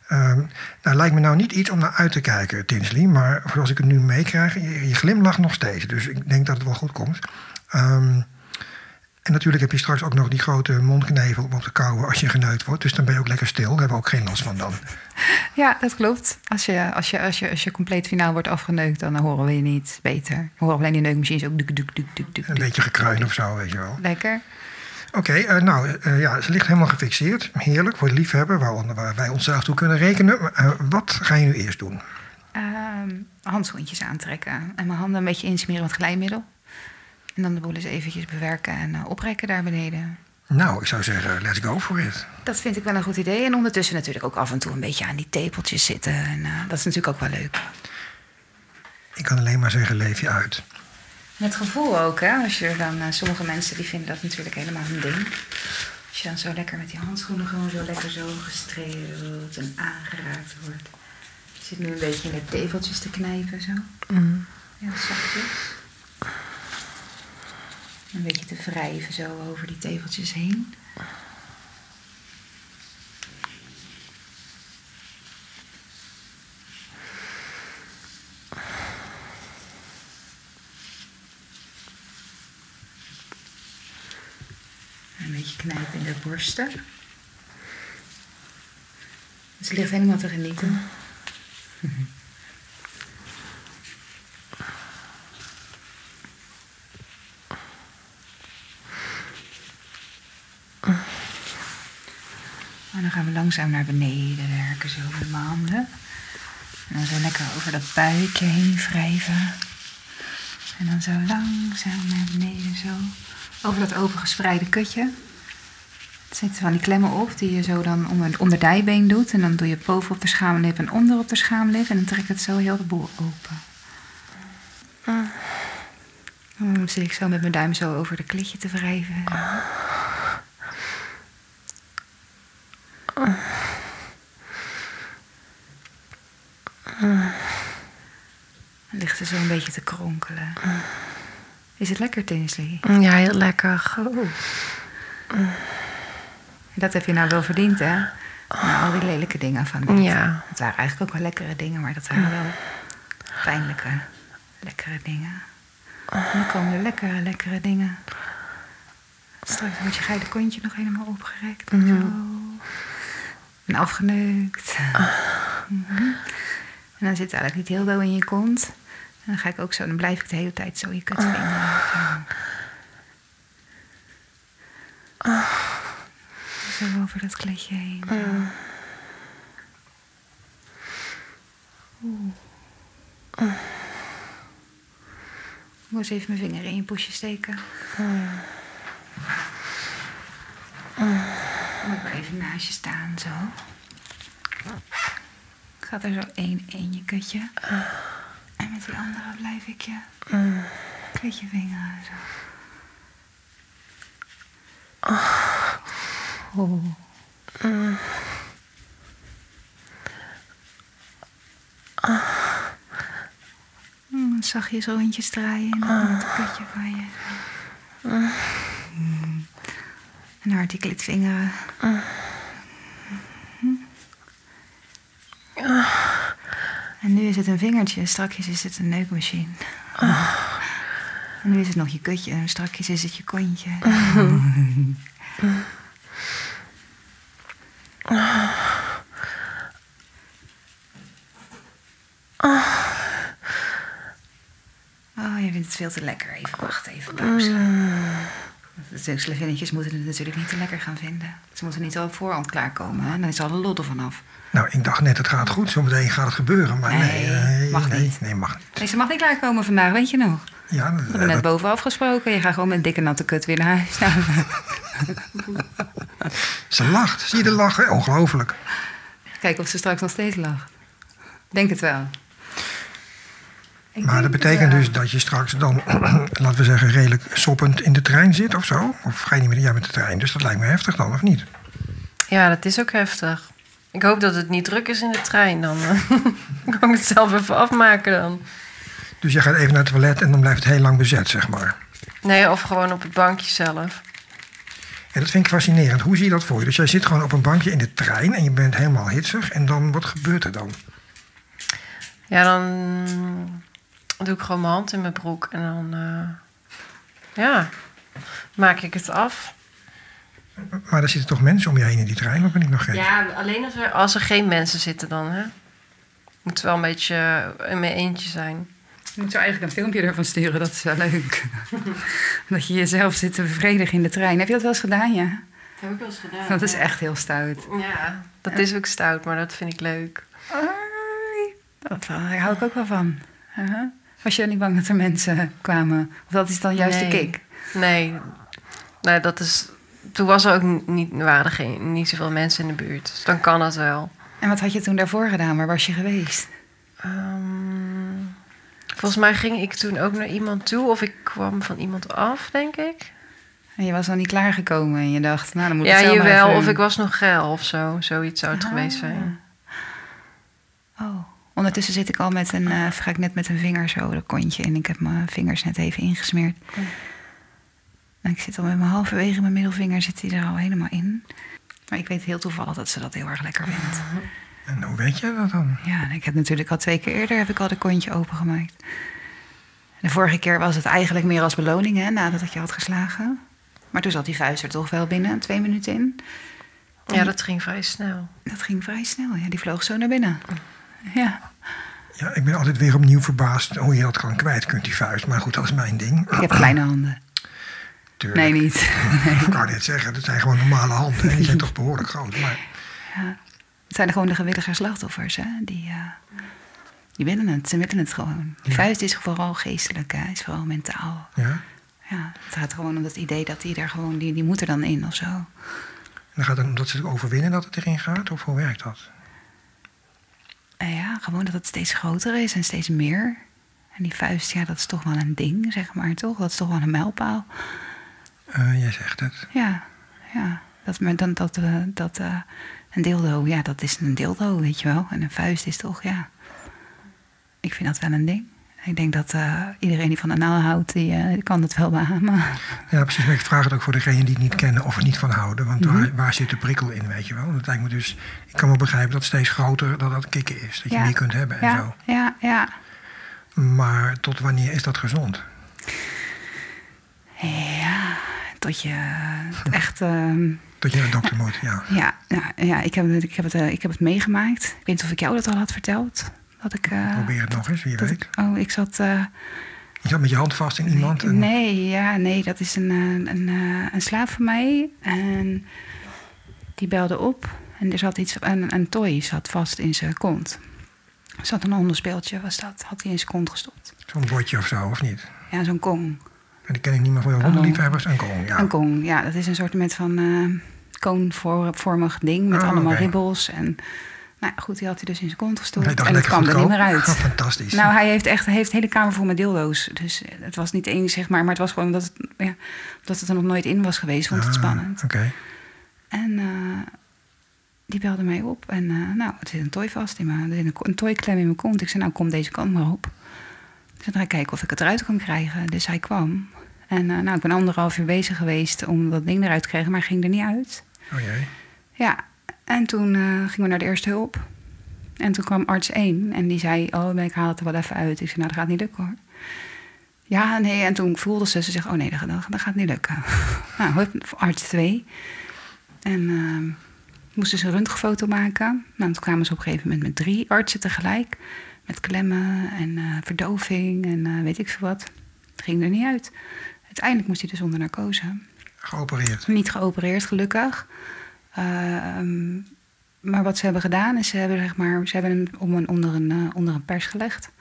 Ehm nou, lijkt me nou niet iets om naar uit te kijken, Tinsley. Maar zoals ik het nu meekrijg, je, je glimlacht nog steeds. Dus ik denk dat het wel goed komt. Ehm, en natuurlijk heb je straks ook nog die grote mondknevel om op te kauwen als je geneukt wordt. Dus dan ben je ook lekker stil. Daar hebben we ook geen last van dan. [LAUGHS] Ja, dat klopt. Als je, als je, als je, als je compleet finaal wordt afgeneukt, dan horen we je niet beter. We horen alleen die neukmachines ook duk, duk, duk, duk, duk, Een beetje gekreun of zo, weet je wel. Lekker. Oké, eh, nou eh, ja, ze ligt helemaal gefixeerd. Heerlijk voor het liefhebben, waar, waar wij onszelf toe kunnen rekenen. Eh, wat ga je nu eerst doen? Ehm, handschoentjes aantrekken en mijn handen een beetje insmeren met glijmiddel. En dan de boel eens eventjes bewerken en oprekken daar beneden. Nou, ik zou zeggen, let's go for it. Dat vind ik wel een goed idee. En ondertussen natuurlijk ook af en toe een beetje aan die tepeltjes zitten. En dat is natuurlijk ook wel leuk. Ik kan alleen maar zeggen, leef je uit. Met gevoel ook, hè? Als je dan, eh, sommige mensen die vinden dat natuurlijk helemaal hun ding. Als je dan zo lekker met die handschoenen gewoon zo lekker zo gestreeld en aangeraakt wordt. Ik zit nu een beetje in de teveltjes te knijpen zo. Heel zachtjes. Een beetje te wrijven zo over die teveltjes heen. Een beetje knijpen in de borsten. Ze ligt helemaal te genieten. En dan gaan we langzaam naar beneden werken, zo met mijn handen. En dan zo lekker over dat buikje heen wrijven. En dan zo langzaam naar beneden, zo. Over dat open gespreide kutje. Er zitten van die klemmen op die je zo dan onder, onder dijbeen doet. En dan doe je boven op de schaamlip en onder op de schaamlip. En dan trek het zo heel de boel open. Dan zit ik zo met mijn duim zo over de klitje te wrijven. Dan ligt er zo een beetje te kronkelen. Is het lekker, Tinsley? Ja, heel lekker. Oh. Dat heb je nou wel verdiend, hè? Nou, al die lelijke dingen van net. Ja. Het waren eigenlijk ook wel lekkere dingen, maar dat waren wel pijnlijke, lekkere dingen. En dan komen er lekkere, lekkere dingen. Straks wordt je geile kontje nog helemaal opgerekt. en Zo. En afgeneukt. Mhm. En dan zit eigenlijk niet heel dood in je kont. En dan ga ik ook zo, dan blijf ik de hele tijd zo je kut vingeren. Zo. Zo over dat kletje heen. Oeh. Ik moet eens even mijn vinger in je poesje steken. Moet ik maar even naast je staan, zo. Gaat er zo één in je kutje. En met die andere blijf ik je kutje vingeren, zo. Mm, zachtjes rondjes draaien en dan met het kutje van je. Mm. En hard die vingeren. En nu is het een vingertje, strakjes is het een neukmachine. En nu is het nog je kutje en strakjes is het je kontje. [LAUGHS] Oh, je vindt het veel te lekker. Even wachten, even pauze. De slavinnetjes moeten het natuurlijk niet te lekker gaan vinden. Ze moeten niet al op voorhand klaarkomen. Hè? Dan is alle lot er vanaf. Nou, ik dacht net, het gaat goed. Zometeen gaat het gebeuren. Maar nee, Nee, mag nee, niet. Nee, mag niet. Nee, ze mag niet klaarkomen vandaag, weet je nog? Ja, dat, We hebben net dat- boven afgesproken. Je gaat gewoon met een dikke natte kut weer naar huis. [LAUGHS] [LAUGHS] Ze lacht. Zie je de lachen? Ongelooflijk. Kijk of ze straks nog steeds lacht. Denk het wel. Ik Maar dat betekent dus dat je straks dan, [CLEARS THROAT] laten we zeggen, redelijk soppend in de trein zit of zo? Of ga je niet meer ja, met de trein? Dus dat lijkt me heftig dan, of niet? Ja, dat is ook heftig. Ik hoop dat het niet druk is in de trein. Dan [LAUGHS] kan ik het zelf even afmaken dan. Dus je gaat even naar het toilet en dan blijft het heel lang bezet, zeg maar. Nee, of gewoon op het bankje zelf. En dat vind ik fascinerend. Hoe zie je dat voor je? Dus jij zit gewoon op een bankje in de trein en je bent helemaal hitsig. En dan, wat gebeurt er dan? Ja, dan doe ik gewoon mijn hand in mijn broek. En dan, eh, ja, maak ik het af. Maar er zitten toch mensen om je heen in die trein, of ben ik nog gek? Ja, alleen als er, als er geen mensen zitten dan, hè. Moet wel een beetje in mijn eentje zijn. Je moet zo eigenlijk een filmpje ervan sturen, dat is wel leuk. [LAUGHS] dat je jezelf zit te bevredigen in de trein. Heb je dat wel eens gedaan, ja? Dat heb ik wel eens gedaan. Dat is echt heel stout. Ja, dat is ook stout, maar dat vind ik leuk. Dat, daar hou ik ook wel van. Uh-huh. Was je niet bang dat er mensen kwamen? Of dat is dan juist de kick? Nee, nee, dat is... Toen was er ook niet, waren er geen, niet zoveel mensen in de buurt. Dus dan kan het wel. En wat had je toen daarvoor gedaan? Waar was je geweest? Ehm, volgens mij ging ik toen ook naar iemand toe. Of ik kwam van iemand af, denk ik. En je was nog niet klaargekomen en je dacht, nou dan moet Ja, ik zelf maar jawel. even- Of ik was nog geil of zo. Zoiets zou het Ah. geweest zijn. Oh, ondertussen zit ik al met een, eh ga ik net met een vinger zo dat kontje in. Ik heb mijn vingers net even ingesmeerd. En ik zit al met mijn halverwege mijn middelvinger zit die er al helemaal in. Maar ik weet heel toevallig dat ze dat heel erg lekker vindt. En hoe weet je dat dan? Ja, en ik heb natuurlijk al twee keer eerder heb ik al de kontje opengemaakt. De vorige keer was het eigenlijk meer als beloning, hè, nadat ik je had geslagen. Maar toen zat die vuist er toch wel binnen, twee minuten in. Ja, dat ging vrij snel. Dat ging vrij snel, ja, die vloog zo naar binnen. Ja, Ja, ik ben altijd weer opnieuw verbaasd hoe je dat kan kwijt kunt, die vuist. Maar goed, dat is mijn ding. ik heb kleine handen. Tuurlijk. Nee, niet. [LAUGHS] Ik kan net zeggen, dat zijn gewoon normale handen. En die zijn toch behoorlijk groot. Maar Het zijn gewoon de gewillige slachtoffers, hè. Die, eh, die willen het, ze willen het gewoon. Die vuist is vooral geestelijk, hè, is vooral mentaal. ja. Ja, het gaat gewoon om het idee dat die er gewoon, die, die moet er dan in of zo. dan gaat het omdat ze het overwinnen dat het erin gaat? Of hoe werkt dat? En ja, gewoon dat het steeds groter is en steeds meer. En die vuist, ja, dat is toch wel een ding, zeg maar, toch? Dat is toch wel een mijlpaal. Eh, jij zegt het. Ja, ja. Dat, maar dan, dat, dat eh, een dildo, ja, dat is een dildo, weet je wel. En een vuist is toch, ja. Ik vind dat wel een ding. Ik denk dat eh, iedereen die van anaal houdt, die, eh, die kan het wel beamen. Ja, precies. Maar ik vraag het ook voor degenen die het niet kennen of er niet van houden. Want Mhm. waar, waar zit de prikkel in, weet je wel? Dat lijkt me dus, ik kan wel begrijpen dat steeds groter dat dat kicken is. Dat je Ja. meer kunt hebben en Ja, zo. ja, ja. Maar tot wanneer is dat gezond? Ja, tot je [LAUGHS] echt... ehm, Dat je naar de dokter moet, ja. ja, ja, ja ik, heb, het- ik, heb het, eh, ik heb het meegemaakt. Ik weet niet of ik jou dat al had verteld. Dat ik... eh, Probeer het nog eens, wie weet. ik- oh, ik zat... eh, Je zat met je hand vast in iemand. En, Nee, ja, nee, dat is een, een, eh, een slaaf van mij. En die belde op. En er zat iets, een, een toy zat vast in zijn kont. Er zat een hondenspeeltje, was dat. Had hij in zijn kont gestopt. Zo'n bordje of zo, of niet? Ja, zo'n kong. En die ken ik niet meer voor de hondenliefhebbers. Een kong, ja. Een kong, ja. Dat is een soort met van koonvormig ding. Met Oh, allemaal ribbels. En nou ja, goed, die had hij dus in zijn kont gestopt. En het kwam er niet meer goedkoop. uit. Oh, fantastisch. Nou, hij heeft echt hij heeft een hele kamer vol met dildo's. Dus het was niet één, zeg maar. Maar het was gewoon omdat het, ja, omdat het er nog nooit in was geweest. Vond het Ah, spannend. Oké. En eh, die belde mij op. En eh, nou, er zit een toy vast in mijn... Er zit een, in mijn kont. Ik zei, nou, kom deze kant maar op. Dus dan ga ik kijken of ik het eruit kan krijgen. Dus hij kwam. En eh, nou, ik ben anderhalf uur bezig geweest om dat ding eruit te krijgen. Maar ging er niet uit. Oh. Ja, en toen eh, gingen we naar de eerste hulp. En toen kwam arts 1 en die zei: Oh, ik haal het er wel even uit. Ik zei: Nou, dat gaat niet lukken hoor. Ja, nee, en toen voelde ze, ze zegt: Oh nee, dat, gaat niet lukken. [LAUGHS] nou, arts 2. En ehm, moesten ze een röntgenfoto maken. Nou, toen kwamen ze op een gegeven moment met drie artsen tegelijk. Met klemmen en eh, verdoving en eh, weet ik veel wat. Het ging er niet uit. Uiteindelijk moest hij dus onder narcose. Geopereerd. Niet geopereerd, gelukkig. Ehm, maar wat ze hebben gedaan is, ze hebben, zeg maar, ze hebben hem om een, onder, een, eh, onder een pers gelegd.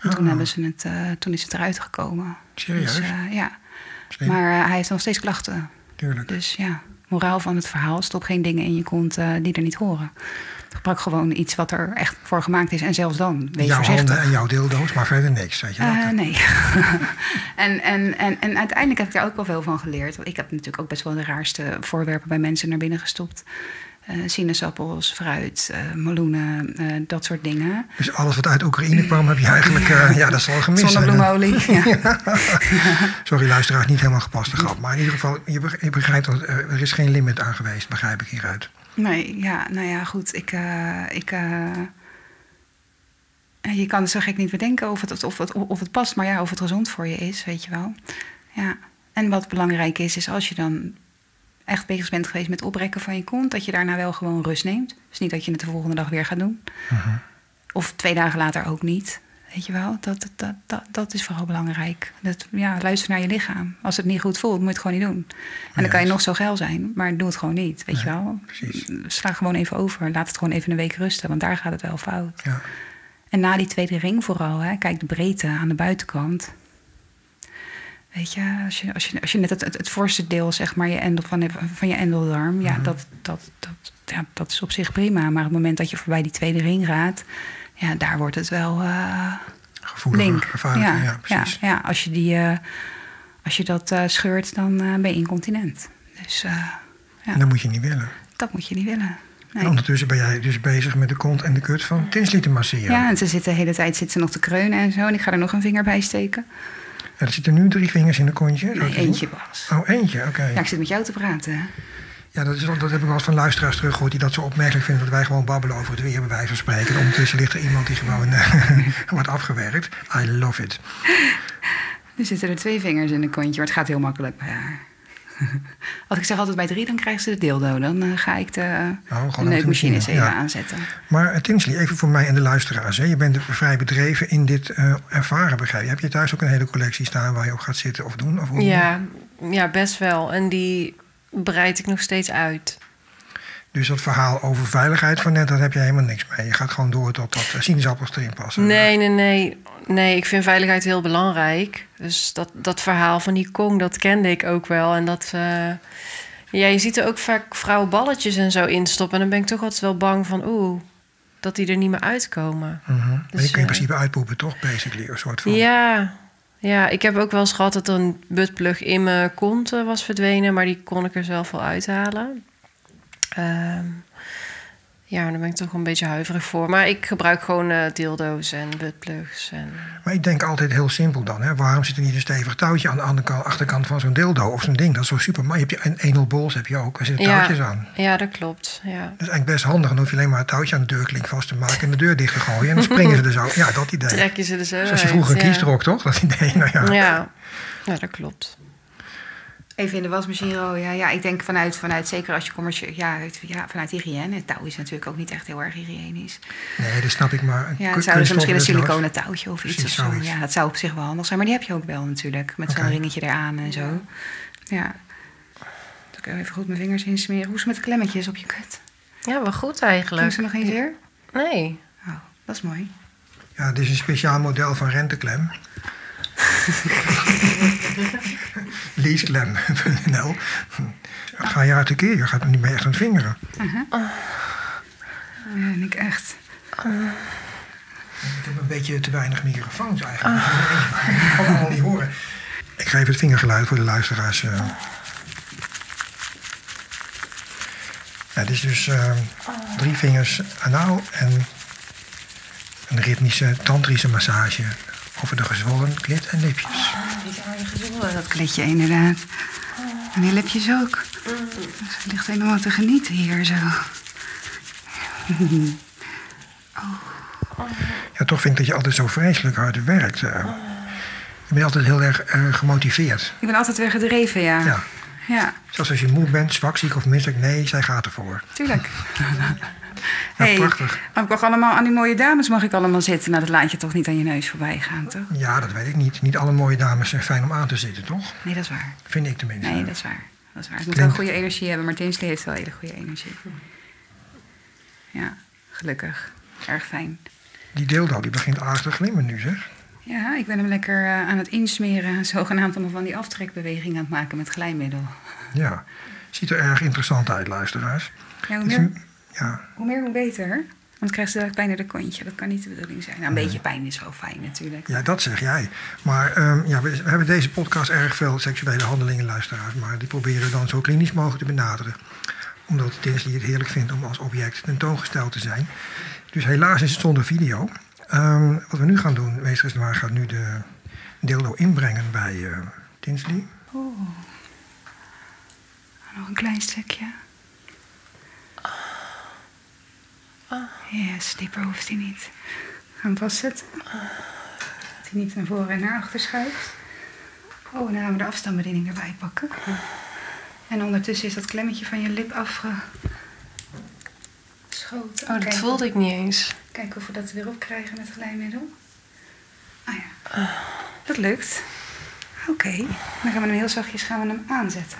En toen, Oh. hebben ze het, eh, toen is het eruit gekomen. Serieus? Dus, eh, ja. Slim. Maar hij heeft nog steeds klachten. Tuurlijk. Dus ja, moraal van het verhaal: stop geen dingen in je kont die er niet horen. Gebruik gewoon iets wat er echt voor gemaakt is. En zelfs dan, wees jouw voorzichtig. handen en jouw dildo's, maar verder niks. Weet je dat? Eh, nee. [LAUGHS] en, en, en, en uiteindelijk heb ik daar ook wel veel van geleerd. Want ik heb natuurlijk ook best wel de raarste voorwerpen bij mensen naar binnen gestopt. Eh, sinaasappels, fruit, eh, meloenen, dat soort dingen. Dus alles wat uit Oekraïne kwam, heb je eigenlijk... ja, dat zal wel gemist? Zonnebloemolie. [LAUGHS] Ja. Sorry, luisteraars, niet helemaal gepaste grap. Maar in ieder geval, je beg- je begrijpt dat er is geen limit aan geweest, begrijp ik hieruit. Nee, ja, nou ja, goed. Ik, eh, ik, eh, je kan het zo gek niet bedenken of het, of, het, of het past, maar ja, of het gezond voor je is, weet je wel. Ja. En wat belangrijk is, is als je dan echt bezig bent geweest met oprekken van je kont, dat je daarna wel gewoon rust neemt. Dus niet dat je het de volgende dag weer gaat doen. Mhm. Of twee dagen later ook niet. Weet je wel, dat, dat, dat, dat is vooral belangrijk. Dat, ja, luister naar je lichaam. Als het niet goed voelt, moet je het gewoon niet doen. En dan kan je nog zo geil zijn, maar doe het gewoon niet. Weet je wel? precies. Sla gewoon even over. Laat het gewoon even een week rusten, want daar gaat het wel fout. Ja. En na die tweede ring vooral, hè, kijk de breedte aan de buitenkant. Weet je, als je, als je, als je net het, het, het voorste deel, zeg maar, je endel, van, van je endeldarm, ja, dat, dat, dat, ja, dat is op zich prima. Maar op het moment dat je voorbij die tweede ring gaat, ja, daar wordt het wel eh Gevoeliger, link. gevaarlijker, ja, ja, precies. ja, als je, die, eh, als je dat eh, scheurt, dan eh, ben je incontinent. Dus eh, ja, En dat moet je niet willen. dat moet je niet willen. Nee. En ondertussen ben jij dus bezig met de kont en de kut van Tinsley te masseren. Ja, en ze zitten de hele tijd zit ze nog te kreunen en zo. En ik ga er nog een vinger bij steken. Ja, er zitten nu drie vingers in de kontje. Nee, eentje was. Oh, eentje, oké. Ja, ik zit met jou te praten. Ja, dat, is, dat heb ik wel eens van luisteraars teruggehoord... die dat zo opmerkelijk vinden dat wij gewoon babbelen over het weer... bij wijze van spreken. En ondertussen ligt er iemand die gewoon eh, [LAUGHS] wordt afgewerkt. I love it. Nu zitten er twee vingers in een kontje, maar het gaat heel makkelijk bij haar. [LAUGHS] Als ik zeg altijd bij drie, dan krijgen ze de dildo. Dan eh, ga ik de, gewoon de neukmachine eens machine, even ja. aanzetten. Maar uh, Tinsley, even voor mij en de luisteraars. Hè. Je bent vrij bedreven in dit eh, ervaren, begrijp je. Heb je thuis ook een hele collectie staan waar je op gaat zitten of doen? Of hoe? Ja, ja, best wel. En die breid ik nog steeds uit. Dus dat verhaal over veiligheid van net, daar heb je helemaal niks mee. Je gaat gewoon door tot dat sinaasappels erin passen. Nee, nee, nee. Nee, ik vind veiligheid heel belangrijk. Dus dat, dat verhaal van die Kong, dat kende ik ook wel. En dat, eh, Ja, je ziet er ook vaak vrouwenballetjes en zo in stoppen. En dan ben ik toch altijd wel bang van, oeh, dat die er niet meer uitkomen. Mhm. Maar die kun je in eh, principe uitpoepen, toch? Basically, een soort van. Ja, ja, ik heb ook wel eens gehad dat een buttplug in mijn kont eh, was verdwenen, maar die kon ik er zelf wel uithalen. Ehm, ja, daar ben ik toch een beetje huiverig voor. Maar ik gebruik gewoon eh, dildo's en buttplugs. En... Maar ik denk altijd heel simpel dan. Hè? Waarom zit er niet een stevig touwtje aan de andere kant, achterkant van zo'n dildo of zo'n ding? Dat is zo super. Maar je hebt je een anal balls heb je ook. Daar zitten touwtjes aan. Ja, dat klopt. Ja. Dat is eigenlijk best handig. Dan hoef je alleen maar het touwtje aan de deurklink vast te maken en de deur dicht te gooien. En dan springen ze er zo. Ja, dat idee. [LAUGHS] Trek je ze er zo Zoals je vroeger een ja. trok, toch? Dat idee. Nou ja. Ja. ja, dat klopt. Even in de wasmachine rooien. Ja, ja, ik denk vanuit, vanuit zeker als je commercieel... Ja, ja, vanuit hygiëne. Het touw is natuurlijk ook niet echt heel erg hygiënisch. Nee, dat snap ik maar. Ja, dan zouden ze misschien een siliconen touwtje of iets of zo. zoiets. Ja, dat zou op zich wel handig zijn. Maar die heb je ook wel natuurlijk. Met zo'n ringetje eraan en zo. Ja. Dan kun je even goed mijn vingers insmeren. Hoe is het met de klemmetjes op je kut? Ja, wel goed Doen eigenlijk. ze nog geen zeer? Nee. Oh, dat is mooi. Ja, dit is een speciaal model van renteklem. [LAUGHS] Leaseklem.nl Ga je uit de keer, je gaat er niet meer echt aan het vingeren. Ja, en ik echt. Ik heb een beetje te weinig microfoons eigenlijk. Dus ik kan het allemaal niet horen. Ik ga even het vingergeluid voor de luisteraars. eh. Ja, dit is dus eh, drie vingers anaal en een ritmische tantrische massage over de gezwollen klit en lipjes. Die zijn gezongen, dat kletje inderdaad. En die lipjes ook. Dus het ligt helemaal te genieten hier zo. [LAUGHS] Ja, toch vind ik dat je altijd zo vreselijk hard werkt. eh. Je bent altijd heel erg eh, gemotiveerd. Ik ben altijd weer gedreven, ja. Ja. Ja, Zelfs als je moe bent, zwak, ziek of misselijk, nee, zij gaat ervoor. tuurlijk. [LAUGHS] Ja, prachtig. Mag ik ook allemaal, aan die mooie dames mag ik allemaal zitten. Nou, dat laat je toch niet aan je neus voorbij gaan, toch? Ja, dat weet ik niet. Niet alle mooie dames zijn fijn om aan te zitten, toch? Nee, dat is waar. Vind ik tenminste. Nee, dat is waar. Dat is waar. Het moet wel goede energie hebben, maar Tinsley heeft wel hele goede energie. Ja, gelukkig. Erg fijn. Die dildo die begint aardig te glimmen nu, zeg. Ja, ik ben hem lekker eh, aan het insmeren. [LAUGHS] Zogenaamd allemaal van die aftrekbeweging aan het maken met glijmiddel. Ja. Ziet er erg interessant uit, luisteraars. Ja, hoe meer, ja, hoe meer, hoe beter. Want krijgt ze pijn in de kontje. Dat kan niet de bedoeling zijn. Nou, een beetje pijn is wel fijn natuurlijk. ja, dat zeg jij. Maar ehm, ja, we, we hebben deze podcast erg veel seksuele handelingen, luisteraars. Maar die proberen we dan zo klinisch mogelijk te benaderen. Omdat Tinsley het heerlijk vindt om als object tentoongesteld te zijn. Dus helaas is het zonder video. Ehm, wat we nu gaan doen, meester Noir gaat nu de dildo inbrengen bij eh Tinsley. Oh. Nog een klein stukje. Yes, dieper hoeft hij niet. Gaan vastzetten. Dat hij niet naar voren en naar achter schuift. Oh, dan gaan we de afstandsbediening erbij pakken. En ondertussen is dat klemmetje van je lip afgeschoten. Oh, dat Kijken- voelde ik niet eens. Kijken of we dat weer op krijgen met glijmiddel. Ah ja, dat lukt. Oké, dan gaan we hem heel zachtjes gaan we hem aanzetten.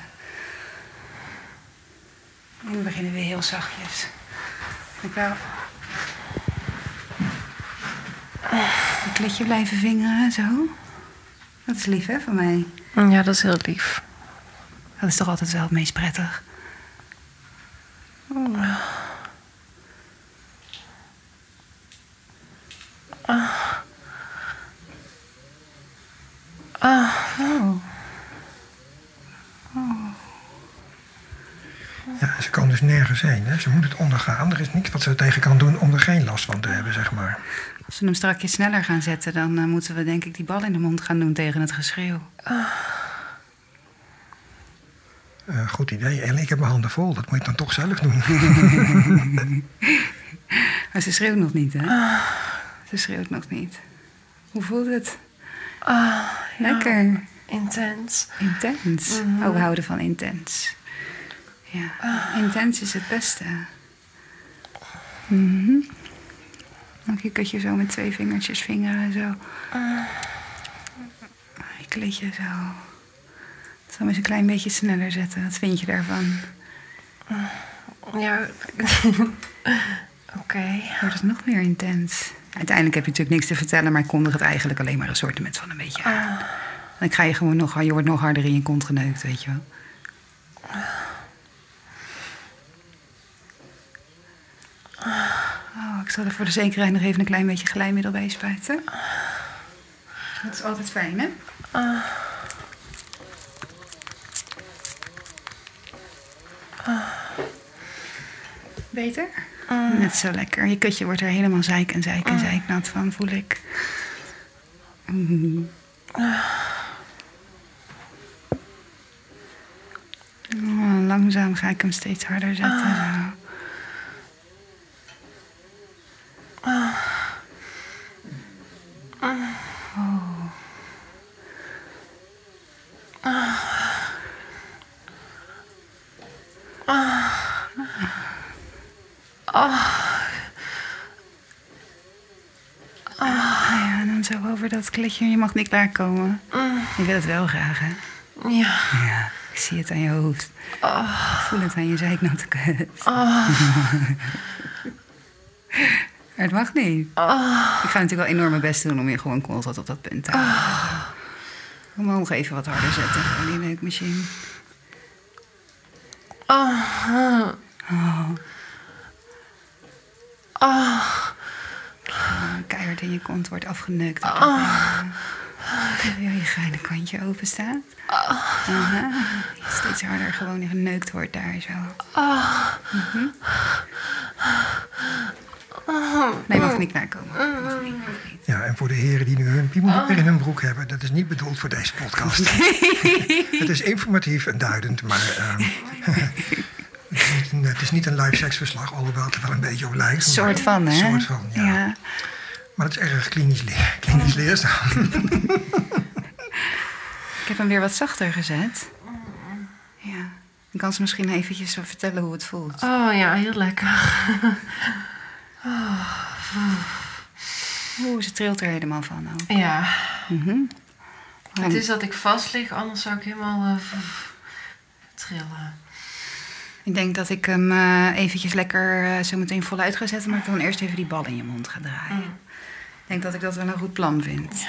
En dan beginnen we heel zachtjes. Ik wel. Een kletje blijven vingeren, zo. Dat is lief, hè, van mij. Ja, dat is heel lief. Dat is toch altijd wel het meest prettig. Oh. Ah, Oh. Ja, ze kan dus nergens heen. Hè? Ze moet het ondergaan. Er is niks wat ze er tegen kan doen om er geen last van te hebben, zeg maar. Als we hem strakjes sneller gaan zetten, dan eh, moeten we denk ik die bal in de mond gaan doen tegen het geschreeuw. Eh, goed idee. Ellie, ik heb mijn handen vol. Dat moet je dan toch zelf doen. [LAUGHS] Maar ze schreeuwt nog niet, hè? Ze schreeuwt nog niet. Hoe voelt het? ah Lekker. intens. Intens. Oh, we houden van intens. Ja, intens is het beste. Mhm. Dan je je zo met twee vingertjes vingeren, zo. Je kleedje zo. Ik zal eens een klein beetje sneller zetten. Wat vind je daarvan? Ja, [LAUGHS] oké. Wordt het nog meer intens? Uiteindelijk heb je natuurlijk niks te vertellen, maar ik kondig het eigenlijk alleen maar een soort van een beetje aan. Dan ga je gewoon nog, je wordt nog harder in je kont geneukt, weet je wel. Ik zal er voor de zekerheid nog even een klein beetje glijmiddel bij spuiten. Dat is altijd fijn, hè? Beter? Net zo lekker. Je kutje wordt er helemaal zeik en zeik en zeiknat van, voel ik. Mm. Oh, langzaam ga ik hem steeds harder zetten. zo. Ah, ja, en dan zo over dat klitje. Je mag niet klaarkomen. Je wil het wel graag, hè? Ja. Ja, ik zie het aan je hoofd. Ik voel het aan je zeiknatte kut. [LAUGHS] Het mag niet. Ik ga natuurlijk wel enorm mijn best doen om je gewoon constant op dat punt te houden. Omhoog even wat harder zetten die neukmachine. Oh. Oh, keihard in je kont wordt afgeneukt. Oh. Ja, je geile kantje open staat. Aha. Steeds harder gewoon geneukt wordt daar zo. Mhm. Nee, mag niet klaarkomen. Mag niet, mag niet. Ja, en voor de heren die nu hun piemel in hun broek hebben, dat is niet bedoeld voor deze podcast. het is informatief en duidend, maar ehm, het, is niet een, het is niet een live seksverslag, alhoewel het er wel een beetje op lijkt. Een soort van, hè? Een soort van, ja. Maar het is erg klinisch, leer, klinisch leerzaam. [LAUGHS] Ik heb hem weer wat zachter gezet. Ja. Dan kan ze misschien eventjes zo vertellen hoe het voelt. Oh ja, heel lekker. Oeh, ze trilt er helemaal van ook. Ja. Mhm. Het is dat ik vast lig, anders zou ik helemaal eh, trillen. Ik denk dat ik hem eh, eventjes lekker eh, zo meteen voluit ga zetten, maar ik dan eerst even die bal in je mond ga draaien. Ik denk dat ik dat wel een goed plan vind.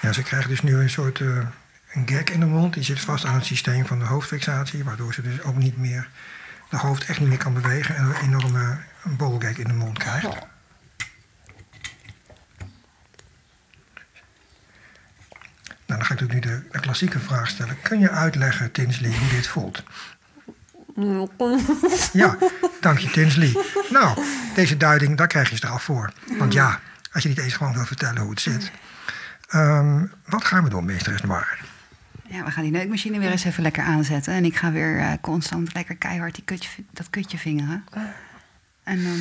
Ja, ze krijgen dus nu een soort eh, een gag in de mond. Die zit vast aan het systeem van de hoofdfixatie, waardoor ze dus ook niet meer, de hoofd echt niet meer kan bewegen en een enorme bolgag in de mond krijgt. Nou, dan ga ik natuurlijk nu de, de klassieke vraag stellen. Kun je uitleggen, Tinsley, hoe dit voelt? Ja, dank je, Tinsley. Nou, deze duiding, daar krijg je straf voor. Want ja, als je niet eens gewoon wil vertellen hoe het zit. Ehm, wat gaan we doen, meester Noir? Ja, we gaan die neukmachine weer eens even lekker aanzetten. En ik ga weer eh, constant lekker keihard die kutje, dat kutje vingeren. En dan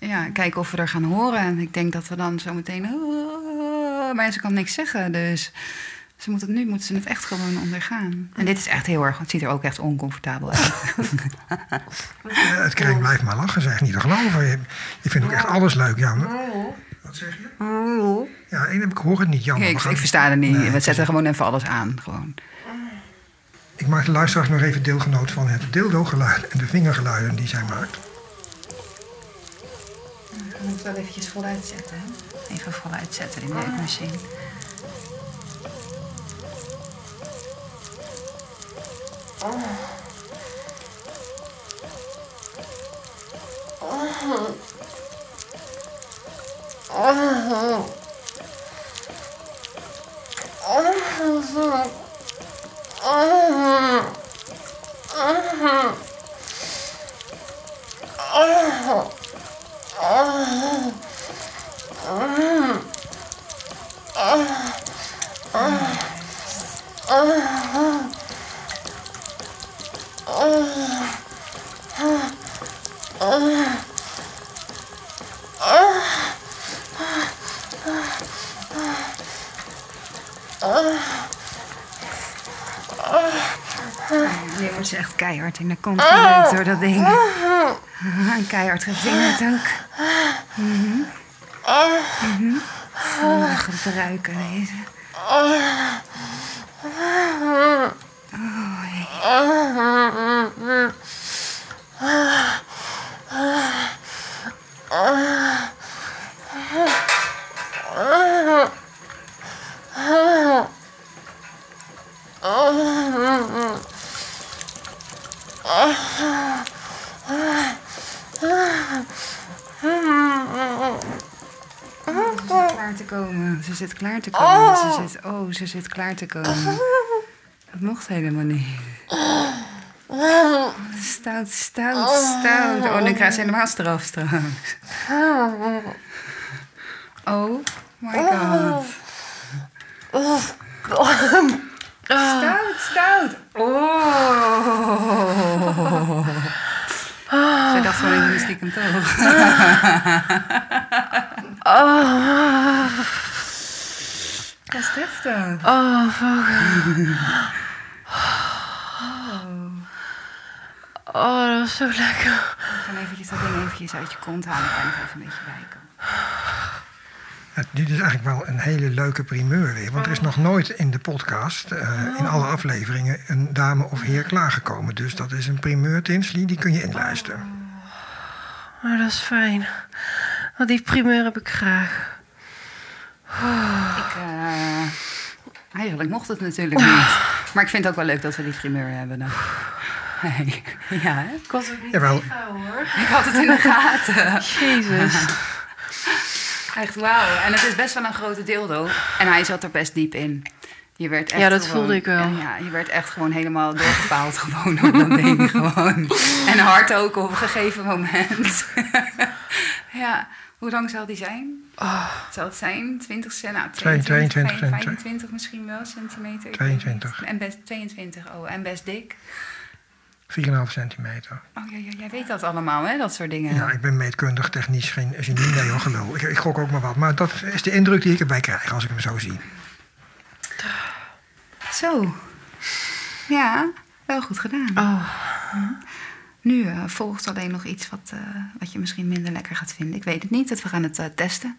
eh, ja, kijken of we er gaan horen. En ik denk dat we dan zo meteen... "Ah", maar ze kan niks zeggen, dus... Ze moet het, nu moeten ze het echt gewoon ondergaan. En dit is echt heel erg... Het ziet er ook echt oncomfortabel uit. Het krijgt blijft maar lachen, zeg niet te geloven. Je, je vindt ook echt alles leuk, ja. Wat zeg je? Ja, één heb ik hoor het niet, jammer. ik, gaan- ik versta het niet. Nee, we zetten gewoon even alles aan. Gewoon. Ik maak de luisteraars nog even deelgenoot van het dildo-geluid en de vingergeluiden die zij maakt. Ik moet het wel eventjes voluit zetten. hè? Even voluit zetten, die neukmachine. Nu wordt ze echt keihard in de kont geneukt door dat ding. [LAUGHS] En keihard gevingerd ook. Mhm. Oh, gebruiken deze. Oh, jee. komen. Ze zit klaar te komen. Ze zit, oh, ze zit klaar te komen. Dat mocht helemaal niet. Stout, stout, stout. Oh, dan krijgt ze helemaal straf straks. Oh my god. Stout, stout. Oh. Zij dacht gewoon even stiekem toch. Oh, fuck. Oh, dat was zo lekker. Ik ga eventjes dat ding eventjes uit je kont halen. kan ik even een beetje. Het, dit is eigenlijk wel een hele leuke primeur weer. Want er is nog nooit in de podcast, eh, in alle afleveringen, een dame of heer klaargekomen. Dus dat is een primeur, Tinsley, die kun je inluisteren. Maar dat is fijn. Want die primeur heb ik graag. Ik, eh, eigenlijk mocht het natuurlijk niet. Maar ik vind het ook wel leuk dat we die primeur hebben dan. Hey. Ja, hè? Ik was ook niet hoor. Ik had het in de gaten. Jezus. [LAUGHS] Echt wauw. En het is best wel een grote dildo. En hij zat er best diep in. Je werd echt Ja, dat gewoon- voelde ik wel. Ja, je werd echt gewoon helemaal doorgepaald gewoon door dat ding. [LAUGHS] Gewoon. En hard ook op een gegeven moment. [LAUGHS] ja, hoe lang zal die zijn? Oh, Zal het zijn? 20 cent? Nou, Twee- 22 cent, 25 misschien wel centimeter. ik weet 22. niet. En best 22, oh, en best dik. 4,5 centimeter. Oh ja, ja, jij weet dat allemaal, hè? Dat soort dingen. Ja, ik ben meetkundig, technisch geen genie. Nee hoor, gelul. Ik, ik gok ook maar wat. Maar dat is de indruk die ik erbij krijg als ik hem zo zie. Zo. Ja, wel goed gedaan. oh. Nu eh, volgt alleen nog iets wat, eh, wat je misschien minder lekker gaat vinden. Ik weet het niet. dat We gaan het eh, testen.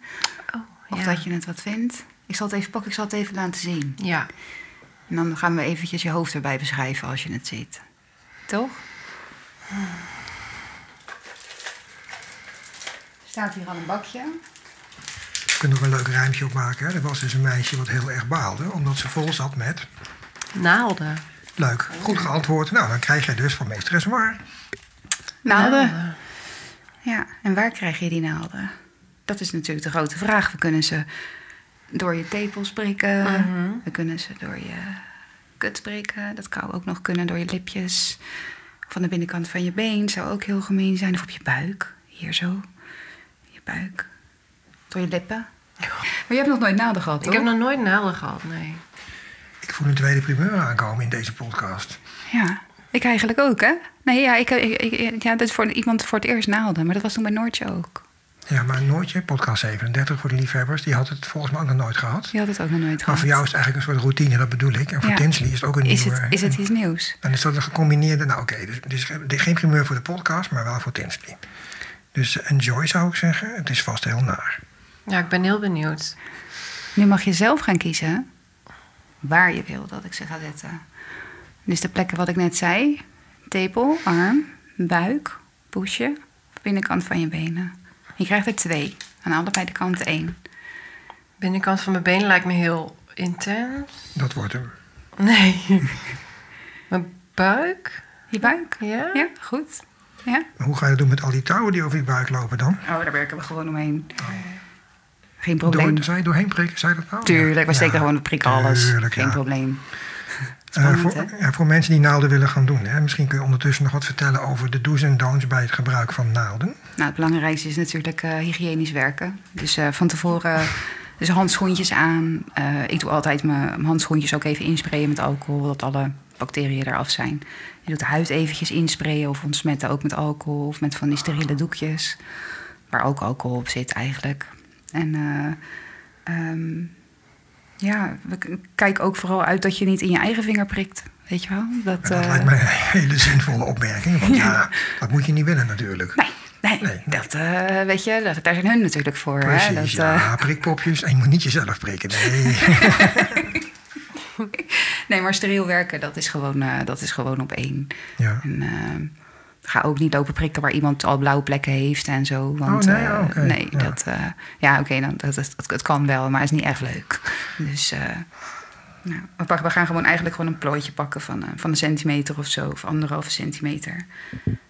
oh Of ja. dat je het wat vindt. Ik zal het even pakken, ik zal het even laten zien. Ja. En dan gaan we eventjes je hoofd erbij beschrijven als je het ziet. Toch? Staat hier al een bakje. Je kunt er een leuk rijmpje op maken. Hè? Er was dus een meisje wat heel erg baalde, omdat ze vol zat met... Naalden. Leuk, goed geantwoord. Nou, dan krijg jij dus van meesteres waar. Naalden. Ja, en waar krijg je die naalden? Dat is natuurlijk de grote vraag. We kunnen ze door je tepels prikken. Mhm. We kunnen ze door je kut prikken. Dat kan ook nog kunnen door je lipjes. Van de binnenkant van je been zou ook heel gemeen zijn. Of op je buik. Hier zo. Je buik. Door je lippen. Maar je hebt nog nooit naalden gehad, Ik toch? heb nog nooit naalden gehad, nee. Ik voel een tweede primeur aankomen in deze podcast. Ja, ik eigenlijk ook, hè? Nee, ja, ik, ik, ik- ja, dat is voor iemand voor het eerst naalden. Maar dat was toen bij Noortje ook. Ja, maar Noortje, podcast 37 voor de liefhebbers, die had het volgens mij ook nog nooit gehad. Die had het ook nog nooit Maar gehad. voor jou is het eigenlijk een soort routine, dat bedoel ik. En voor Ja. Tinsley is het ook een is nieuwe... het, is het iets nieuws? En is dat een gecombineerde... Nou oké, dus, dus geen primeur voor de podcast, maar wel voor Tinsley. Dus enjoy zou ik zeggen. Het is vast heel naar. Ja, ik ben heel benieuwd. Nu mag je zelf gaan kiezen waar je wil dat ik ze ga zetten. Dus de plekken wat ik net zei: tepel, arm, buik, poesje, binnenkant van je benen. Je krijgt er twee, aan allebei de kanten één. Binnenkant van mijn benen lijkt me heel intens. Dat wordt hem. Nee. [LAUGHS] mijn buik? Je buik? Ja? Ja, goed. Ja? Hoe ga je dat doen met al die touwen die over je buik lopen dan? Oh, daar werken we gewoon omheen. Geen probleem. Door, zou je doorheen prikken? Zei je dat nou? Tuurlijk, we Ja. steken gewoon de prik alles. Tuurlijk, Geen ja. probleem. Eh, voor, ja, voor mensen die naalden willen gaan doen. Hè? Misschien kun je ondertussen nog wat vertellen over de do's en don'ts bij het gebruik van naalden. Nou, het belangrijkste is natuurlijk eh, hygiënisch werken. Dus eh, van tevoren dus handschoentjes aan. Eh, ik doe altijd mijn handschoentjes ook even insprayen met alcohol, dat alle bacteriën eraf zijn. Je doet de huid eventjes insprayen of ontsmetten ook met alcohol of met van die steriele doekjes. Waar ook alcohol op zit eigenlijk. En eh, ehm, ja, kijk ook vooral uit dat je niet in je eigen vinger prikt. Weet je wel? Dat, dat eh, lijkt mij een hele zinvolle opmerking. Want [LAUGHS] ja, dat moet je niet willen natuurlijk. Nee, nee, Nee. dat eh, weet je, dat, daar zijn hun natuurlijk voor. Precies, hè? Dat, ja, eh, [LAUGHS] prikpopjes. En je moet niet jezelf prikken. Nee. nee, maar steriel werken, dat is gewoon, dat is gewoon op één. Ja. En, eh, ga ook niet lopen prikken waar iemand al blauwe plekken heeft en zo. Want, Oh, nee, eh, oh, nee, ja. dat, eh, ja, oké, dan dat, dat, het kan wel, maar het is niet echt leuk. Dus nou, we, gaan gewoon eigenlijk gewoon een plooitje pakken van, van een centimeter of zo, of anderhalve centimeter.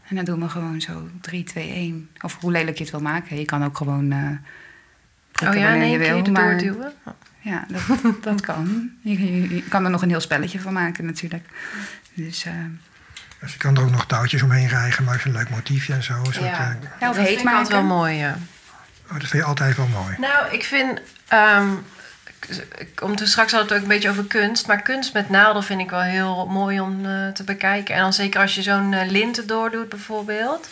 En dan doen we gewoon zo 3, 2, 1. Of hoe lelijk je het wil maken. Je kan ook gewoon Oh ja, nee, je je wil. Maar doorduwen? ja, dat, dat kan. Je, je- je kan er nog een heel spelletje van maken natuurlijk. Dus, Dus je kan er ook nog touwtjes omheen rijgen, maar een leuk motiefje en zo. Een soort, Ja. eh, ja, of dat heet vind ik altijd wel mooi, ja. oh, dat vind je altijd wel mooi. Nou, ik vind... ehm, ik- om te straks had het ook een beetje over kunst. Maar kunst met naalden vind ik wel heel mooi om eh, te bekijken. En dan zeker als je zo'n eh, lint erdoor doet bijvoorbeeld.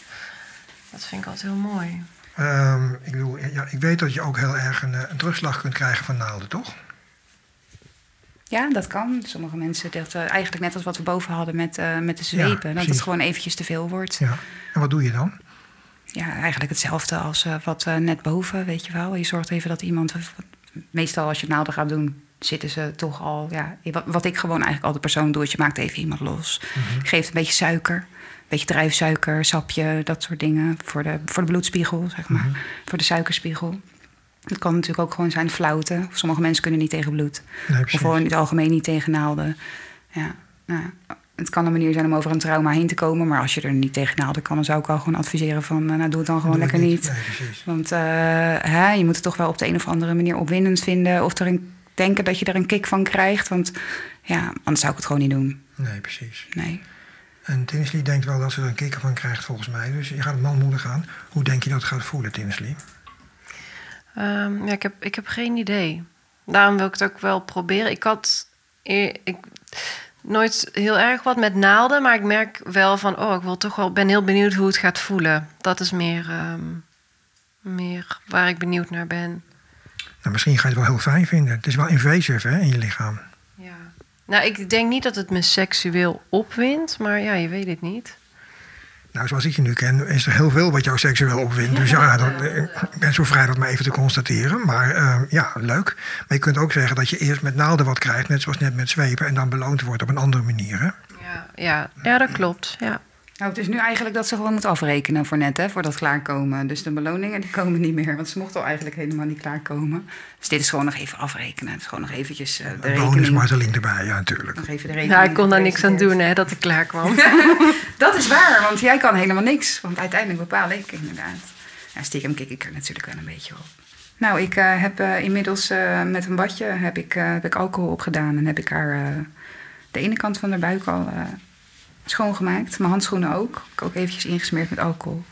Dat vind ik altijd heel mooi. Ehm, ik, bedoel, ja, ik weet dat je ook heel erg een, eh, een terugslag kunt krijgen van naalden, toch? Ja, dat kan. Sommige mensen, dat, eh, eigenlijk net als wat we boven hadden met, eh, met de Ja, zwepen. dat het gewoon eventjes te veel wordt. Ja. En wat doe je dan? Ja, eigenlijk hetzelfde als eh, wat net boven, weet je wel. Je zorgt even dat iemand... Meestal als je naalden gaat doen, zitten ze toch al... Ja, wat, wat ik gewoon eigenlijk altijd persoonlijk doe... is je maakt even iemand los. Je geeft een beetje suiker. Een beetje druifsuiker, sapje, dat soort dingen. Voor de, voor de bloedspiegel, zeg maar. Voor de suikerspiegel. Het kan natuurlijk ook gewoon zijn flauwte. Sommige mensen kunnen niet tegen bloed. Nee, Of gewoon in het algemeen niet tegen naalden. Ja, nou, het kan een manier zijn om over een trauma heen te komen. Maar als je er niet tegen naalden kan, dan zou ik al gewoon adviseren van... eh, nou, doe het dan gewoon Doe lekker niet. Nee, precies. Want eh, hè, je moet het toch wel op de een of andere manier opwindend vinden. Of er een, denken dat je er een kick van krijgt. Want ja, anders zou ik het gewoon niet doen. Nee, precies. Nee. En Tinsley denkt wel dat ze er een kikker van krijgt, volgens mij. Dus je gaat het manmoedig aan. Hoe denk je dat het gaat voelen, Tinsley? Ehm, ja, ik, heb, ik heb geen idee. Daarom wil ik het ook wel proberen. Ik had ik, nooit heel erg wat met naalden, maar ik merk wel van, oh, ik wil toch wel, ben heel benieuwd hoe het gaat voelen. Dat is meer, ehm, meer waar ik benieuwd naar ben. Nou, misschien ga je het wel heel fijn vinden. Het is wel invasive hè, in je lichaam. Ja. Nou, ik denk niet dat het me seksueel opwindt, maar ja, je weet het niet. Nou, zoals ik je nu ken, is er heel veel wat jou seksueel opwindt. Dus ja, ik ben zo vrij dat maar even te constateren. Maar eh, ja, leuk. Maar je kunt ook zeggen dat je eerst met naalden wat krijgt, net zoals net met zwepen, en dan beloond wordt op een andere manier. Hè? Ja, ja, ja dat klopt. Ja. Nou, het is nu eigenlijk dat ze gewoon moet afrekenen voor net, hè, voor dat klaarkomen. Dus de beloningen die komen niet meer, want ze mochten al eigenlijk helemaal niet klaarkomen. Dus dit is gewoon nog even afrekenen. Het is gewoon nog eventjes eh, de Een rekening. bonusmarteling erbij, ja, natuurlijk. Nog even de rekening. Nou, ik kon daar niks aan doen, hè, dat ik klaar kwam. [LAUGHS] Dat is waar, want jij kan helemaal niks. Want uiteindelijk bepaal ik inderdaad. Ja, stiekem kik ik er natuurlijk wel een beetje op. Nou, ik eh, heb eh, inmiddels eh, met een badje heb ik, eh, heb ik alcohol opgedaan. En heb ik haar eh, de ene kant van haar buik al eh, schoongemaakt. Mijn handschoenen ook. Heb ik ook eventjes ingesmeerd met alcohol.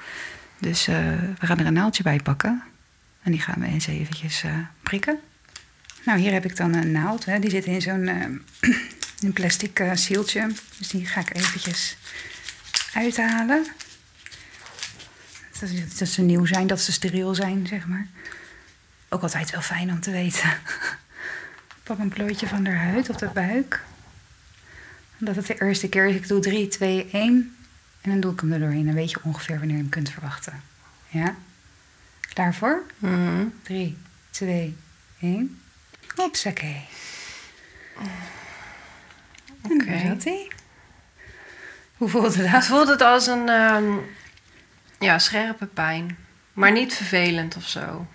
Dus eh, we gaan er een naaldje bij pakken. En die gaan we eens eventjes eh, prikken. Nou, hier heb ik dan een naald. Hè. Die zit in zo'n [CLEARS THROAT] een plastic eh zieltje. Dus die ga ik eventjes uithalen. Dat, dat ze nieuw zijn, dat ze steriel zijn, zeg maar. Ook altijd wel fijn om te weten. [LAUGHS] Ik pak een plooitje van haar huid op de buik. Omdat het de eerste keer is. Ik doe 3, 2, 1. En dan doe ik hem er doorheen. Dan weet je ongeveer wanneer je hem kunt verwachten. Ja? Klaar voor? Mhm. 3, 2, 1. Hopsakee. Oké. hij. Hoe voelde Het dat? voelt het als een ehm, ja, scherpe pijn. Maar niet vervelend of zo.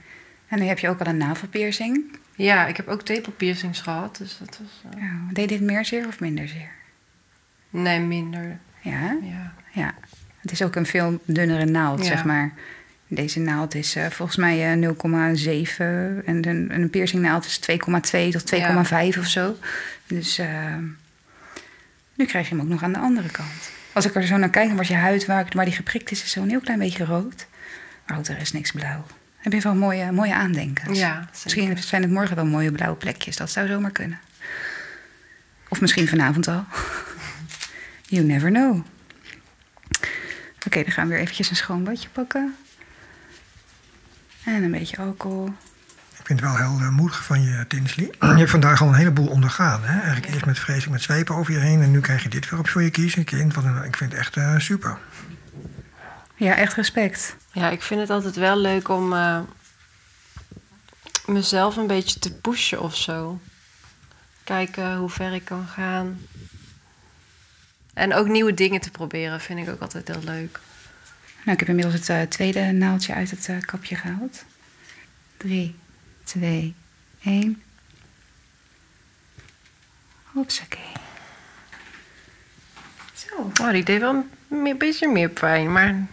En nu heb je ook al een navelpiercing. Ja, ik heb ook tepelpiercings gehad. Dus dat was... eh, Ja, deed dit meer zeer of minder zeer? Nee, minder. Ja, Ja. ja. Het is ook een veel dunnere naald, Ja. zeg maar. Deze naald is eh, volgens mij eh, 0,7 en een, een piercingnaald is 2,2 tot 2,5 of zo. Dus eh, nu krijg je hem ook nog aan de andere kant. Als ik er zo naar kijk, dan wordt je huid waar, waar die geprikt is, is zo'n heel klein beetje rood. Maar ook er is niks blauw. Heb je wel mooie, mooie aandenkens. Ja, Misschien zijn het morgen wel mooie blauwe plekjes. Dat zou zomaar kunnen. Of misschien vanavond al. You never know. Oké, dan gaan we weer eventjes een schoon badje pakken. En een beetje alcohol. Ik vind het wel heel eh, moedig van je, Tinsley. [CLEARS THROAT] Je hebt vandaag al een heleboel ondergaan. Hè? Eigenlijk eerst met vreselijk met zwepen over je heen. En nu krijg je dit weer op voor je kiezen. Kind. Wat een, ik vind het echt eh, super. Ja, echt respect. Ja, ik vind het altijd wel leuk om eh, mezelf een beetje te pushen of zo. Kijken hoe ver ik kan gaan. En ook nieuwe dingen te proberen vind ik ook altijd heel leuk. Nou, ik heb inmiddels het eh, tweede naaldje uit het eh, kapje gehaald. 3, 2, 1. Hopsakee. Zo. Oh, die deed wel een beetje meer pijn, maar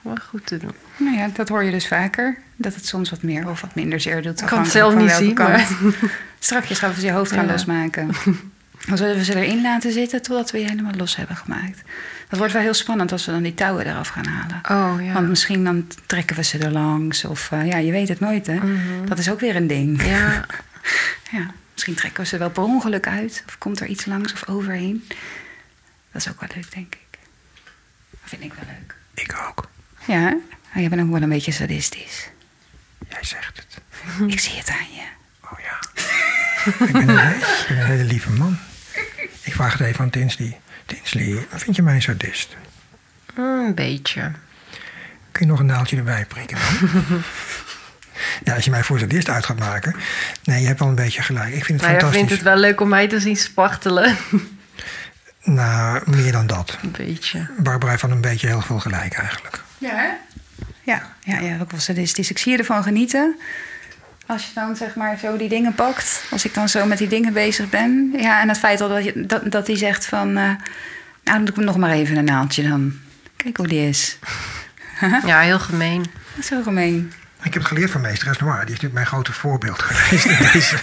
wel goed te doen. Nou ja, dat hoor je dus vaker. Dat het soms wat meer of wat minder zeer doet. Ik kan het zelf niet zien, kant. maar... [LAUGHS] Strakjes gaan we ze je hoofd gaan Ja. losmaken. [LAUGHS] Dan zullen we ze erin laten zitten totdat we je helemaal los hebben gemaakt. Dat wordt wel heel spannend als we dan die touwen eraf gaan halen. Oh ja. Want misschien dan trekken we ze er langs. Of eh, ja, je weet het nooit hè. Mhm. Dat is ook weer een ding. Ja, [LAUGHS] Ja, misschien trekken we ze wel per ongeluk uit. Of komt er iets langs of overheen. Dat is ook wel leuk, denk ik. Dat vind ik wel leuk. Ik ook. Ja? Maar jij bent ook wel een beetje sadistisch. Jij zegt het. [LAUGHS] Ik zie het aan je. Oh ja. [LAUGHS] ik, ben een, ik ben een hele lieve man. Ik vraag het even aan Tinsley. Tinsley, vind je mij een sadist? een beetje. Kun je nog een naaldje erbij prikken dan? [LAUGHS] ja, als je mij voor sadist uit gaat maken. Nee, je hebt wel een beetje gelijk. Ik vind het Maar jij fantastisch. vindt het wel leuk om mij te zien spartelen. [LAUGHS] Nou, meer dan dat. een beetje. Barbara heeft van een beetje heel veel gelijk eigenlijk. Ja, hè? Ja, ja, ja, ook wel sadistisch. Ik zie je ervan genieten. Als je dan zeg maar zo die dingen pakt. Als ik dan zo met die dingen bezig ben. Ja, en het feit al dat, je, dat, dat die zegt van... eh, nou, dan doe ik nog maar even een naaldje dan. Kijk hoe die is. Ja, heel gemeen. [LAUGHS] Dat is zo gemeen. Ik heb het geleerd van meesteres Noir. Die is natuurlijk mijn grote voorbeeld geweest. in deze.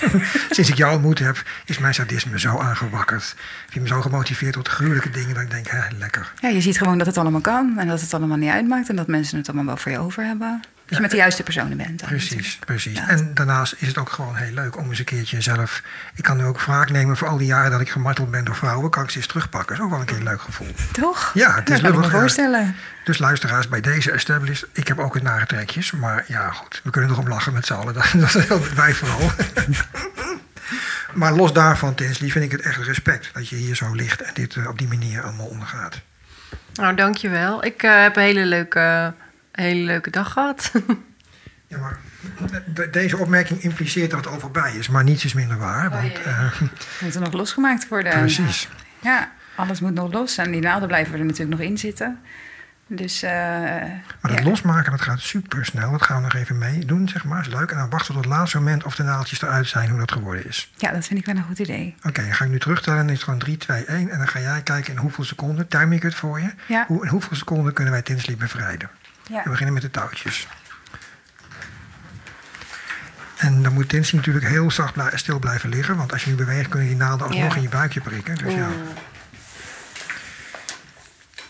Sinds ik jou ontmoet heb, is mijn sadisme zo aangewakkerd. Heb je me zo gemotiveerd tot gruwelijke dingen dat ik denk, hè, lekker. Ja, je ziet gewoon dat het allemaal kan. En dat het allemaal niet uitmaakt. En dat mensen het allemaal wel voor je over hebben. Als je met de juiste personen bent. Dan Precies, natuurlijk. precies. Ja. En daarnaast is het ook gewoon heel leuk om eens een keertje zelf... Ik kan nu ook wraak nemen voor al die jaren dat ik gemarteld ben door vrouwen. Kan ik ze eens terugpakken. Dat is ook wel een keer een leuk gevoel. Toch? Ja, het is dat kan ik me voorstellen. Dus luisteraars, bij deze established... Ik heb ook het nare trekjes. Maar ja, goed. We kunnen erom lachen met z'n allen. Dat, [LAUGHS] dat is wij vooral. [LAUGHS] maar los daarvan, Tinsley, vind ik het echt respect... dat je hier zo ligt en dit eh, op die manier allemaal ondergaat. Nou, dankjewel. Ik eh, heb een hele leuke, hele leuke dag gehad. [LAUGHS] Ja, maar de- deze opmerking impliceert dat het al voorbij is. Maar niets is minder waar. Want, eh, [LAUGHS] Moet er nog losgemaakt worden. precies. Ja, alles moet nog los. En die naalden blijven er natuurlijk nog in zitten. Dus, eh, Maar dat ja. losmaken, dat gaat super snel. Dat gaan we nog even mee doen, zeg maar. Is leuk. En dan wachten we tot het laatste moment of de naaldjes eruit zijn, hoe dat geworden is. ja, dat vind ik wel een goed idee. Oké, dan ga ik nu terugtellen. En dan is het gewoon 3, 2, 1. En dan ga jij kijken in hoeveel seconden. Time ik het voor je. Ja. Hoe, in hoeveel seconden kunnen wij Tinsley bevrijden? Ja. We beginnen met de touwtjes. En dan moet Tinsley natuurlijk heel zacht stil blijven liggen. Want als je nu beweegt, kunnen die naalden alsnog Ja. in je buikje prikken. Dus ja.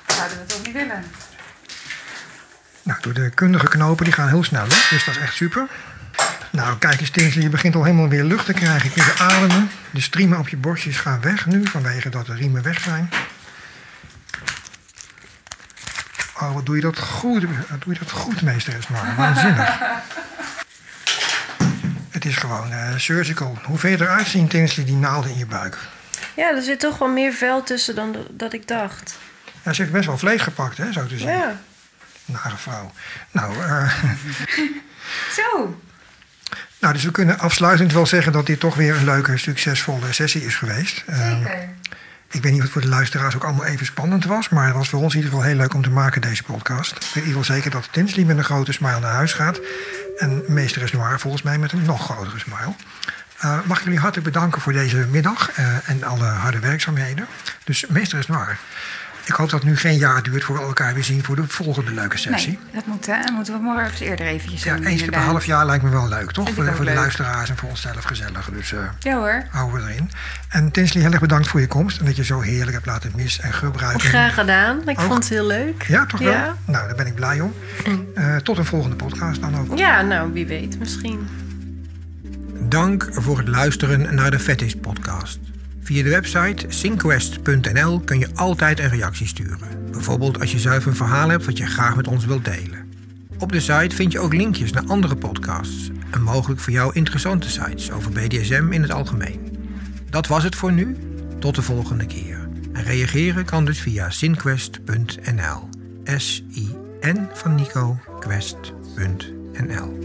Zouden we het ook niet willen? Nou, door de kundige knopen, die gaan heel snel, hè? dus dat is echt super. Nou, kijk eens, Tinsley, je begint al helemaal weer lucht te krijgen. Je kunt ademen. De striemen op je borstjes gaan weg nu, vanwege dat de riemen weg zijn. Oh, wat doe je dat goed, wat doe je dat goed, meesteres maar. Waanzinnig. Het is gewoon eh, surgical. Hoe vind je eruit zien, Tinsley, die naalden in je buik? Ja, er zit toch wel meer vel tussen dan dat ik dacht. Ja, ze heeft best wel vlees gepakt, hè, zo te zien. Ja. Nare vrouw. Nou, eh... [LAUGHS] Zo. Nou, dus we kunnen afsluitend wel zeggen dat dit toch weer een leuke, succesvolle sessie is geweest. Ehm, Zeker. Ik weet niet of het voor de luisteraars ook allemaal even spannend was, maar het was voor ons in ieder geval heel leuk om te maken, deze podcast. Ik weet in ieder geval zeker dat Tinsley met een grote smile naar huis gaat. En meesteres Noir volgens mij met een nog grotere smile. Eh, mag ik jullie hartelijk bedanken voor deze middag eh, en alle harde werkzaamheden. Dus meesteres Noir, ik hoop dat het nu geen jaar duurt voor we elkaar weer zien voor de volgende leuke sessie. Nee, dat moet, hè. Dan moeten we morgen eens eerder eventjes Ja, doen. eens per inderdaad. half jaar lijkt me wel leuk, toch? Voor, voor de leuk. luisteraars en voor onszelf gezellig. Dus eh, Ja hoor. houden we erin. En Tinsley, heel erg bedankt voor je komst. En dat je zo heerlijk hebt laten mis- en gebruiken. Graag gedaan. Ik Ook. vond het heel leuk. Ja, toch wel? Ja. Nou, daar ben ik blij om. Eh, tot een volgende podcast dan ook. Ja, nou, wie weet misschien. Dank voor het luisteren naar de Fetish podcast. Via de website synquest.nl kun je altijd een reactie sturen. Bijvoorbeeld als je zelf een verhaal hebt wat je graag met ons wilt delen. Op de site vind je ook linkjes naar andere podcasts en mogelijk voor jou interessante sites over BDSM in het algemeen. Dat was het voor nu. Tot de volgende keer. En reageren kan dus via synquest.nl. S-I-N van Nico, quest.nl.